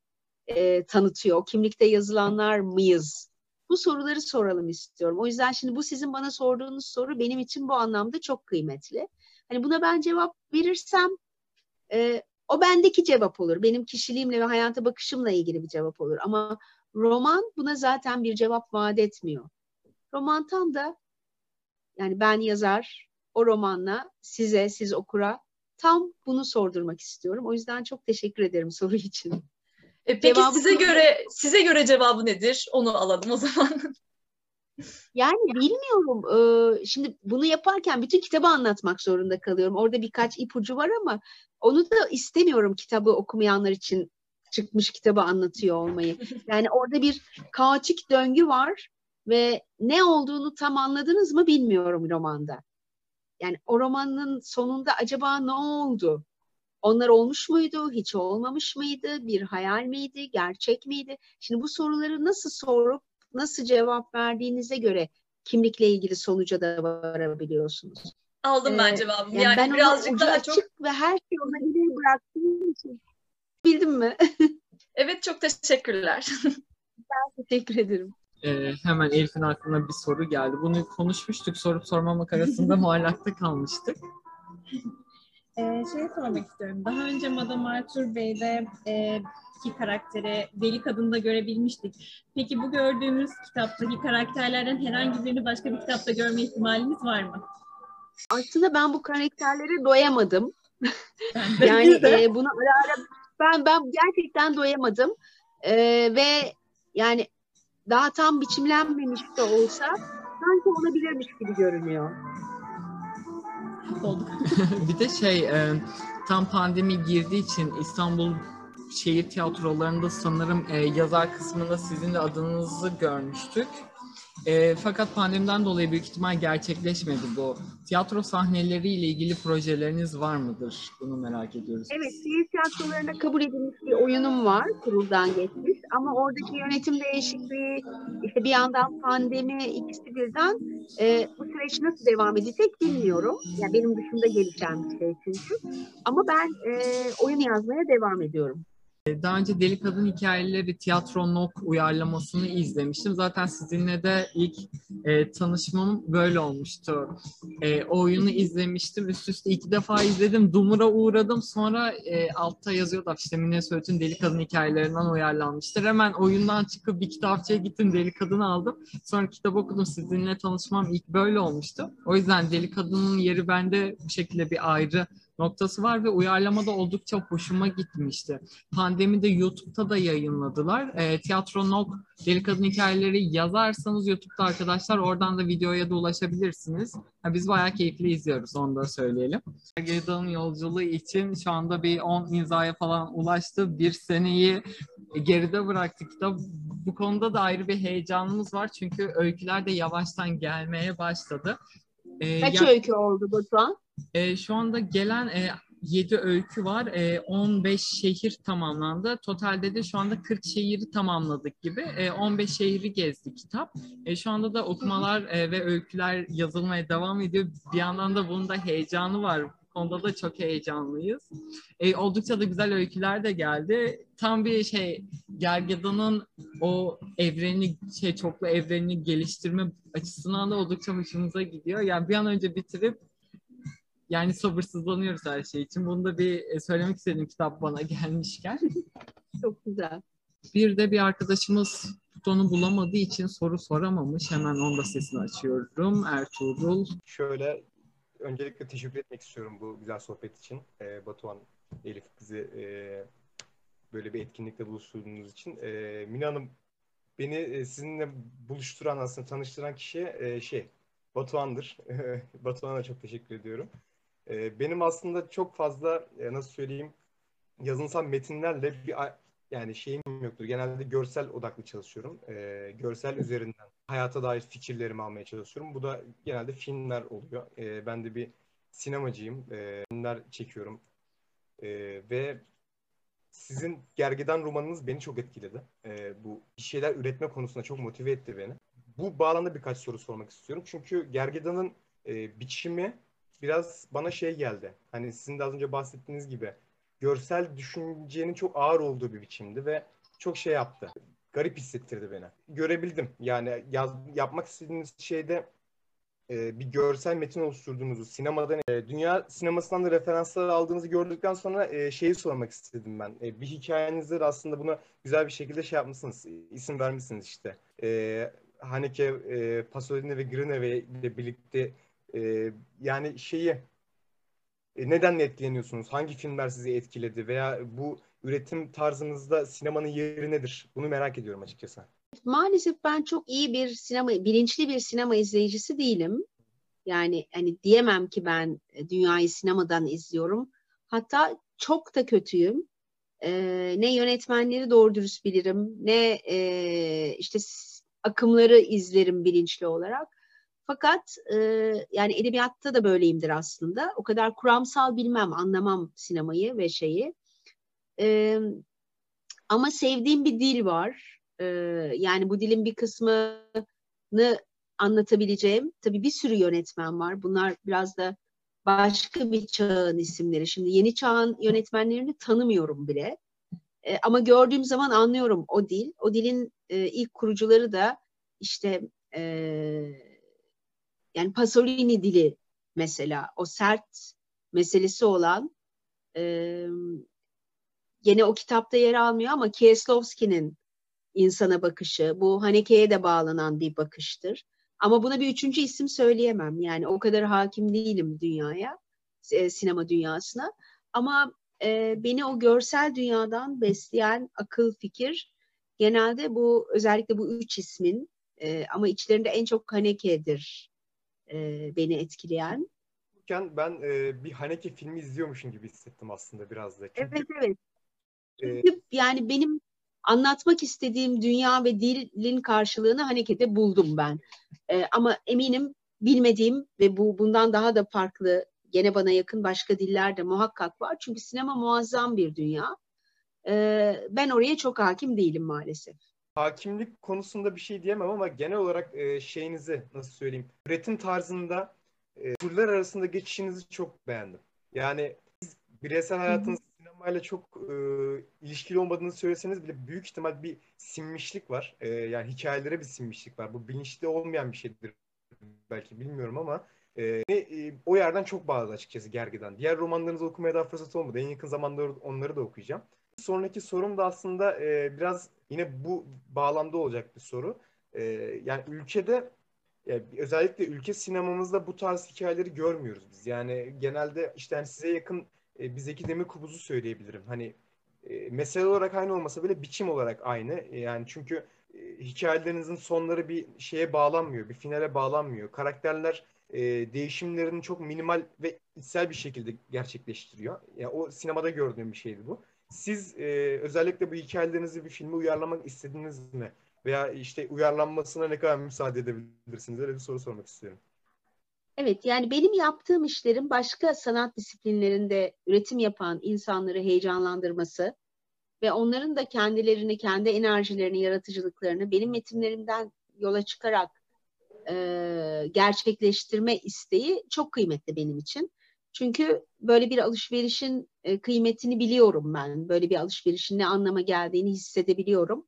e, tanıtıyor? Kimlikte yazılanlar mıyız? Bu soruları soralım istiyorum. O yüzden şimdi bu sizin bana sorduğunuz soru benim için bu anlamda çok kıymetli. Hani buna ben cevap verirsem e, o bendeki cevap olur. Benim kişiliğimle ve hayata bakışımla ilgili bir cevap olur. Ama roman buna zaten bir cevap vaat etmiyor. Roman tam da yani ben yazar o romanla size, siz okura tam bunu sordurmak istiyorum. O yüzden çok teşekkür ederim soru için. E, peki cevabı size göre size göre cevabı nedir? Onu alalım o zaman. Yani bilmiyorum. Ee, şimdi bunu yaparken bütün kitabı anlatmak zorunda kalıyorum. Orada birkaç ipucu var ama onu da istemiyorum kitabı okumayanlar için çıkmış kitabı anlatıyor olmayı. Yani orada bir kaotik döngü var ve ne olduğunu tam anladınız mı bilmiyorum romanda. yani o romanın sonunda acaba ne oldu? Onlar olmuş muydu, hiç olmamış mıydı, bir hayal miydi, gerçek miydi? Şimdi bu soruları nasıl sorup nasıl cevap verdiğinize göre kimlikle ilgili sonuca da varabiliyorsunuz. Aldım ben Ee, cevabımı. Yani, Yani, ben ona birazcık ucu daha açık çok ve her şey olabilir bıraktığım için. Bildim mi? evet çok teşekkürler. Teşekkür ederim. Ee, hemen Elif'in aklına bir soru geldi. Bunu konuşmuştuk. Sorup sormamak arasında muallakta kalmıştık. Ee, şey sormak istiyorum. Daha önce Madame Arthur Bey'de e, iki karakteri Deli Kadın'da görebilmiştik. Peki bu gördüğümüz kitaptaki karakterlerden herhangi birini başka bir kitapta görme ihtimalimiz var mı? Aslında ben bu karakterlere doyamadım. Yani e, bunu ara ara ben ben gerçekten doyamadım. E, ve yani daha tam biçimlenmemiş de olsa sanki olabilirmiş gibi görünüyor. Olduk. bir de şey e, tam pandemi girdiği için İstanbul şehir tiyatrolarında sanırım e, yazar kısmında sizin de adınızı görmüştük. E, fakat pandemiden dolayı büyük ihtimal gerçekleşmedi bu. Tiyatro sahneleriyle ilgili projeleriniz var mıdır? Bunu merak ediyoruz. Evet, şehir tiyatrolarına kabul edilmiş bir oyunum var, kuruldan geçmiş. Ama oradaki yönetim değişikliği, işte bir yandan pandemi, ikisi birden e, bu süreç nasıl devam edecek bilmiyorum. Yani benim dışında gelişen bir şey çünkü. Ama ben e, oyun yazmaya devam ediyorum. Daha önce Deli Kadın Hikayeleri Tiyatro Nok uyarlamasını izlemiştim. Zaten sizinle de ilk e, tanışmam böyle olmuştu. E, o oyunu izlemiştim. Üst üste iki defa izledim. Dumur'a uğradım. Sonra e, altta yazıyordu işte Mine Söğüt'ün Deli Kadın Hikayelerinden uyarlanmıştır. Hemen oyundan çıkıp bir kitapçıya gittim. Deli Kadın'ı aldım. Sonra kitap okudum. Sizinle tanışmam ilk böyle olmuştu. O yüzden Deli Kadın'ın yeri bende bu şekilde bir ayrı noktası var ve uyarlama da oldukça hoşuma gitmişti. Pandemide YouTube'da da yayınladılar. E, Tiyatro Nok Deli Kadın Hikayeleri yazarsanız YouTube'da arkadaşlar oradan da videoya da ulaşabilirsiniz. Ha, biz bayağı keyifli izliyoruz onu da söyleyelim. Gergedan'ın yolculuğu için şu anda bir 10 imzaya falan ulaştı. Bir seneyi geride bıraktık kitap. Bu konuda da ayrı bir heyecanımız var. Çünkü öyküler de yavaştan gelmeye başladı. E, Kaç ya- öykü oldu Batuhan? E, şu anda gelen e, 7 öykü var. E, 15 şehir tamamlandı. Totalde de şu anda 40 şehri tamamladık gibi. E, 15 şehri gezdi kitap. E, şu anda da okumalar e, ve öyküler yazılmaya devam ediyor. Bir yandan da bunun da heyecanı var. Bu konuda da çok heyecanlıyız. E, oldukça da güzel öyküler de geldi. Tam bir şey Gergedan'ın o evreni şey çoklu evrenini geliştirme açısından da oldukça hoşumuza gidiyor. Yani bir an önce bitirip yani sabırsızlanıyoruz her şey için. Bunu da bir e, söylemek istedim kitap bana gelmişken. Çok güzel. Bir de bir arkadaşımız butonu bulamadığı için soru soramamış. Hemen onun da sesini açıyorum. Ertuğrul. Şöyle öncelikle teşekkür etmek istiyorum bu güzel sohbet için. Ee, Batuhan, Elif bizi e, böyle bir etkinlikte buluşturduğunuz için. E, Mine Hanım beni e, sizinle buluşturan aslında tanıştıran kişi e, şey Batuhan'dır. Batuhan'a çok teşekkür ediyorum. E, benim aslında çok fazla e, nasıl söyleyeyim yazınsal metinlerle bir yani şeyim yoktur. Genelde görsel odaklı çalışıyorum. E, görsel üzerinden hayata dair fikirlerimi almaya çalışıyorum. Bu da genelde filmler oluyor. E, ben de bir sinemacıyım. E, filmler çekiyorum. E, ve sizin Gergedan romanınız beni çok etkiledi. E, bu bir şeyler üretme konusunda çok motive etti beni. Bu bağlamda birkaç soru sormak istiyorum. Çünkü Gergedan'ın e, biçimi biraz bana şey geldi. Hani sizin de az önce bahsettiğiniz gibi görsel düşüncenin çok ağır olduğu bir biçimdi ve çok şey yaptı. Garip hissettirdi beni. Görebildim. Yani yaz, yapmak istediğiniz şeyde e, bir görsel metin oluşturduğunuzu, sinemadan, e, dünya sinemasından da referanslar aldığınızı gördükten sonra e, şeyi sormak istedim ben. E, bir hikayenizde de aslında buna güzel bir şekilde şey yapmışsınız, isim vermişsiniz işte. E, Haneke, e, Pasolini ve Grineve ile birlikte e, yani şeyi e, neden etkileniyorsunuz? Hangi filmler sizi etkiledi? Veya bu üretim tarzınızda sinemanın yeri nedir? Bunu merak ediyorum açıkçası. Maalesef ben çok iyi bir sinema, bilinçli bir sinema izleyicisi değilim. Yani hani diyemem ki ben e, dünyayı sinemadan izliyorum. Hatta çok da kötüyüm. Ee, ne yönetmenleri doğru dürüst bilirim, ne e, işte akımları izlerim bilinçli olarak. Fakat e, yani edebiyatta da böyleyimdir aslında. O kadar kuramsal bilmem, anlamam sinemayı ve şeyi. E, ama sevdiğim bir dil var. E, yani bu dilin bir kısmını anlatabileceğim. Tabii bir sürü yönetmen var. Bunlar biraz da başka bir çağın isimleri. Şimdi yeni çağın yönetmenlerini tanımıyorum bile. E, ama gördüğüm zaman anlıyorum o dil. O dilin e, ilk kurucuları da işte e, yani Pasolini dili mesela o sert meselesi olan e, gene o kitapta yer almıyor ama Kieslowski'nin insana bakışı bu Haneke'ye de bağlanan bir bakıştır. Ama buna bir üçüncü isim söyleyemem. Yani o kadar hakim değilim dünyaya, e, sinema dünyasına. Ama e, beni o görsel dünyadan besleyen akıl, fikir genelde bu özellikle bu üç ismin e, ama içlerinde en çok Haneke'dir e, beni etkileyen. Ben e, bir Haneke filmi izliyormuşum gibi hissettim aslında biraz da. Çünkü, evet evet. Çünkü e, yani benim anlatmak istediğim dünya ve dilin karşılığını Haneke'de buldum ben. E, ama eminim bilmediğim ve bu bundan daha da farklı gene bana yakın başka diller de muhakkak var. Çünkü sinema muazzam bir dünya. E, ben oraya çok hakim değilim maalesef. Hakimlik konusunda bir şey diyemem ama genel olarak e, şeyinizi nasıl söyleyeyim üretim tarzında e, türler arasında geçişinizi çok beğendim. Yani siz bireysel hayatınız sinemayla çok e, ilişkili olmadığını söyleseniz bile büyük ihtimal bir sinmişlik var. E, yani hikayelere bir sinmişlik var. Bu bilinçli olmayan bir şeydir belki bilmiyorum ama e, e, o yerden çok bağlı açıkçası Gergedan. Diğer romanlarınızı okumaya daha fırsat olmadı. En yakın zamanda onları da okuyacağım. Sonraki sorum da aslında e, biraz yine bu bağlamda olacak bir soru. E, yani ülkede yani özellikle ülke sinemamızda bu tarz hikayeleri görmüyoruz biz. Yani genelde işte hani size yakın e, bizdeki demir kubuzu söyleyebilirim. Hani e, mesele olarak aynı olmasa bile biçim olarak aynı. E, yani çünkü e, hikayelerinizin sonları bir şeye bağlanmıyor, bir finale bağlanmıyor. Karakterler e, değişimlerini çok minimal ve içsel bir şekilde gerçekleştiriyor. Yani o sinemada gördüğüm bir şeydi bu. Siz e, özellikle bu hikayelerinizi bir filme uyarlamak istediniz mi? Veya işte uyarlanmasına ne kadar müsaade edebilirsiniz? Öyle bir soru sormak istiyorum. Evet yani benim yaptığım işlerin başka sanat disiplinlerinde üretim yapan insanları heyecanlandırması ve onların da kendilerini, kendi enerjilerini, yaratıcılıklarını benim metinlerimden yola çıkarak e, gerçekleştirme isteği çok kıymetli benim için. Çünkü böyle bir alışverişin e, kıymetini biliyorum ben. Böyle bir alışverişin ne anlama geldiğini hissedebiliyorum.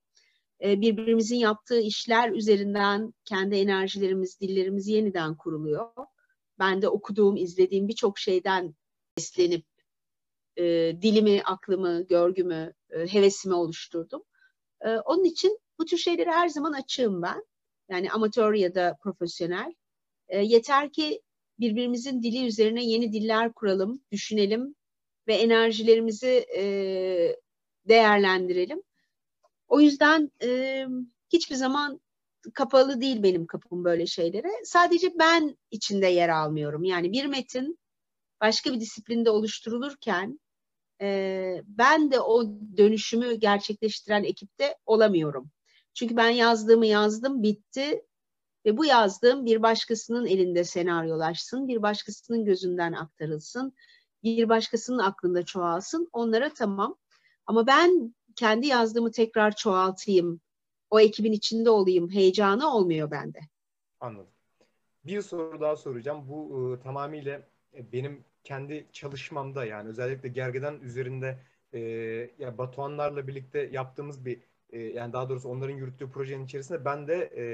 E, birbirimizin yaptığı işler üzerinden kendi enerjilerimiz, dillerimiz yeniden kuruluyor. Ben de okuduğum, izlediğim birçok şeyden beslenip e, dilimi, aklımı, görgümü, hevesimi oluşturdum. Onun için bu tür şeylere her zaman açığım ben. Yani amatör ya da profesyonel. E, yeter ki birbirimizin dili üzerine yeni diller kuralım, düşünelim ve enerjilerimizi e, değerlendirelim. O yüzden e, hiçbir zaman kapalı değil benim kapım böyle şeylere. Sadece ben içinde yer almıyorum. Yani bir metin başka bir disiplinde oluşturulurken e, ben de o dönüşümü gerçekleştiren ekipte olamıyorum. Çünkü ben yazdığımı yazdım, bitti ve bu yazdığım bir başkasının elinde senaryolaşsın, bir başkasının gözünden aktarılsın, bir başkasının aklında çoğalsın. Onlara tamam. Ama ben kendi yazdığımı tekrar çoğaltayım, o ekibin içinde olayım heyecanı olmuyor bende. Anladım. Bir soru daha soracağım. Bu e, tamamıyla benim kendi çalışmamda yani özellikle Gergedan üzerinde e, ya Batuhanlarla birlikte yaptığımız bir e, yani daha doğrusu onların yürüttüğü projenin içerisinde ben de e,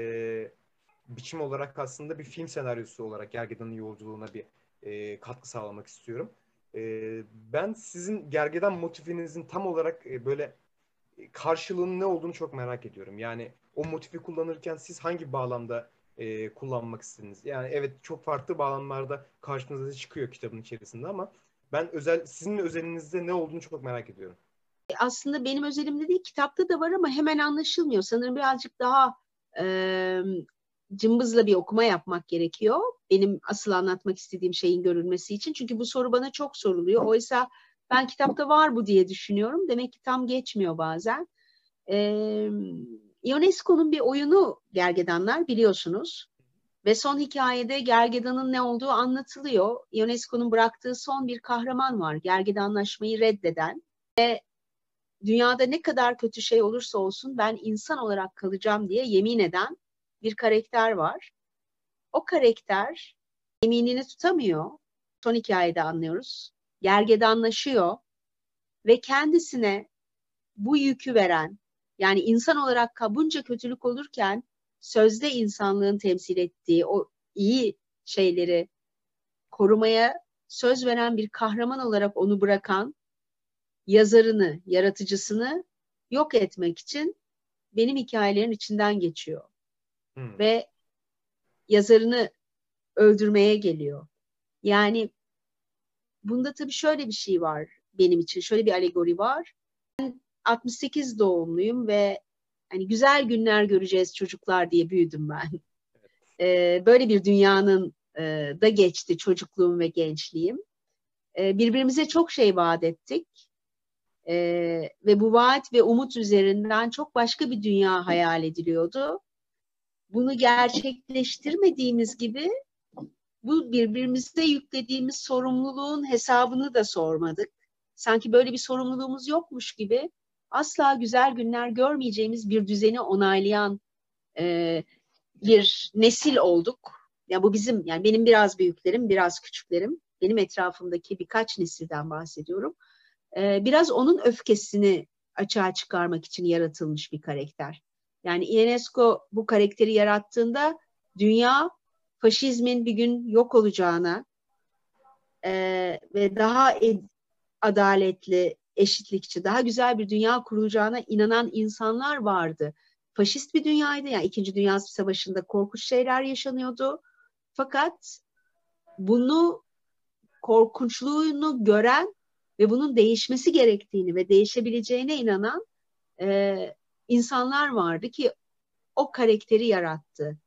biçim olarak aslında bir film senaryosu olarak Gergedan'ın yolculuğuna bir e, katkı sağlamak istiyorum. E, ben sizin Gergedan motifinizin tam olarak e, böyle karşılığının ne olduğunu çok merak ediyorum. Yani o motifi kullanırken siz hangi bağlamda e, kullanmak istediniz? Yani evet çok farklı bağlamlarda karşınıza çıkıyor kitabın içerisinde ama ben özel sizin özelinizde ne olduğunu çok merak ediyorum. Aslında benim özelimde değil kitapta da var ama hemen anlaşılmıyor. Sanırım birazcık daha e, cımbızla bir okuma yapmak gerekiyor. Benim asıl anlatmak istediğim şeyin görülmesi için. Çünkü bu soru bana çok soruluyor. Oysa ben kitapta var bu diye düşünüyorum. Demek ki tam geçmiyor bazen. Ee, UNESCO'nun bir oyunu Gergedanlar biliyorsunuz. Ve son hikayede Gergedan'ın ne olduğu anlatılıyor. UNESCO'nun bıraktığı son bir kahraman var. Gergedanlaşmayı reddeden ve dünyada ne kadar kötü şey olursa olsun ben insan olarak kalacağım diye yemin eden bir karakter var. O karakter yeminini tutamıyor. Son hikayede anlıyoruz. Gergedanlaşıyor ve kendisine bu yükü veren yani insan olarak ka- bunca kötülük olurken sözde insanlığın temsil ettiği o iyi şeyleri korumaya söz veren bir kahraman olarak onu bırakan yazarını, yaratıcısını yok etmek için benim hikayelerin içinden geçiyor Hmm. ve yazarını öldürmeye geliyor. Yani bunda tabii şöyle bir şey var benim için, şöyle bir alegori var. Ben 68 doğumluyum ve hani güzel günler göreceğiz çocuklar diye büyüdüm ben. Ee, böyle bir dünyanın e, da geçti çocukluğum ve gençliğim. Ee, birbirimize çok şey vaat ettik. Ee, ve bu vaat ve umut üzerinden çok başka bir dünya hayal ediliyordu. Bunu gerçekleştirmediğimiz gibi bu birbirimize yüklediğimiz sorumluluğun hesabını da sormadık. Sanki böyle bir sorumluluğumuz yokmuş gibi asla güzel günler görmeyeceğimiz bir düzeni onaylayan e, bir nesil olduk. Ya bu bizim yani benim biraz büyüklerim, biraz küçüklerim, benim etrafımdaki birkaç nesilden bahsediyorum. E, biraz onun öfkesini açığa çıkarmak için yaratılmış bir karakter. Yani UNESCO bu karakteri yarattığında dünya faşizmin bir gün yok olacağına e, ve daha ed- adaletli, eşitlikçi, daha güzel bir dünya kurulacağına inanan insanlar vardı. Faşist bir dünyaydı. Yani İkinci Dünya Savaşı'nda korkunç şeyler yaşanıyordu. Fakat bunu korkunçluğunu gören ve bunun değişmesi gerektiğini ve değişebileceğine inanan e, insanlar vardı ki o karakteri yarattı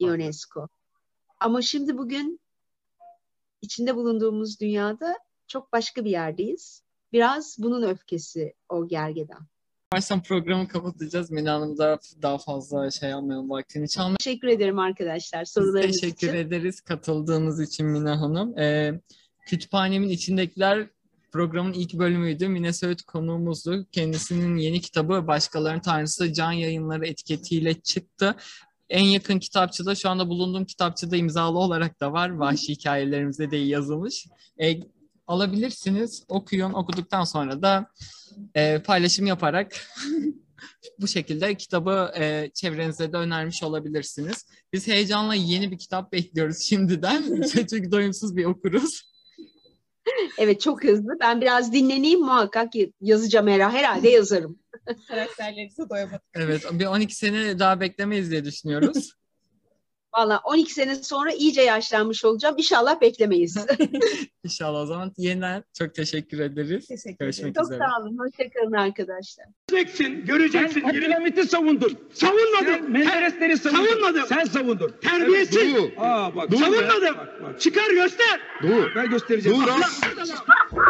UNESCO. Ama şimdi bugün içinde bulunduğumuz dünyada çok başka bir yerdeyiz. Biraz bunun öfkesi o gergedan. Baştan programı kapatacağız. Mina Hanım da daha fazla şey almayalım vaktini çalmayalım. Teşekkür ederim arkadaşlar Biz sorularınız teşekkür için. ederiz katıldığınız için Mina Hanım. Ee, Kütüphanemin içindekiler programın ilk bölümüydü. Mine Söğüt konuğumuzdu. Kendisinin yeni kitabı Başkalarının Tanrısı Can Yayınları etiketiyle çıktı. En yakın kitapçıda şu anda bulunduğum kitapçıda imzalı olarak da var. Vahşi hikayelerimize de yazılmış. Ee, alabilirsiniz. Okuyun. Okuduktan sonra da e, paylaşım yaparak bu şekilde kitabı e, çevrenize de önermiş olabilirsiniz. Biz heyecanla yeni bir kitap bekliyoruz şimdiden. Çünkü doyumsuz bir okuruz. Evet çok hızlı. Ben biraz dinleneyim muhakkak yazacağım herhalde, herhalde yazarım. Karakterlerinize doyamadık. Evet, bir 12 sene daha beklemeyiz diye düşünüyoruz. Valla 12 sene sonra iyice yaşlanmış olacağım. İnşallah beklemeyiz. İnşallah o zaman yeniden çok teşekkür ederiz. Teşekkür Görüşmek çok üzere. sağ olun. Hoşçakalın arkadaşlar. Göreceksin, göreceksin. Sen Abdülhamit'i savundun. Savunmadım. Sen Menderesleri savundun. Savunmadım. Sen savundun. Terbiyesiz. Aa bak. Savunmadım. Bak, bak. Çıkar göster. Ben göstereceğim. Dur. Bak,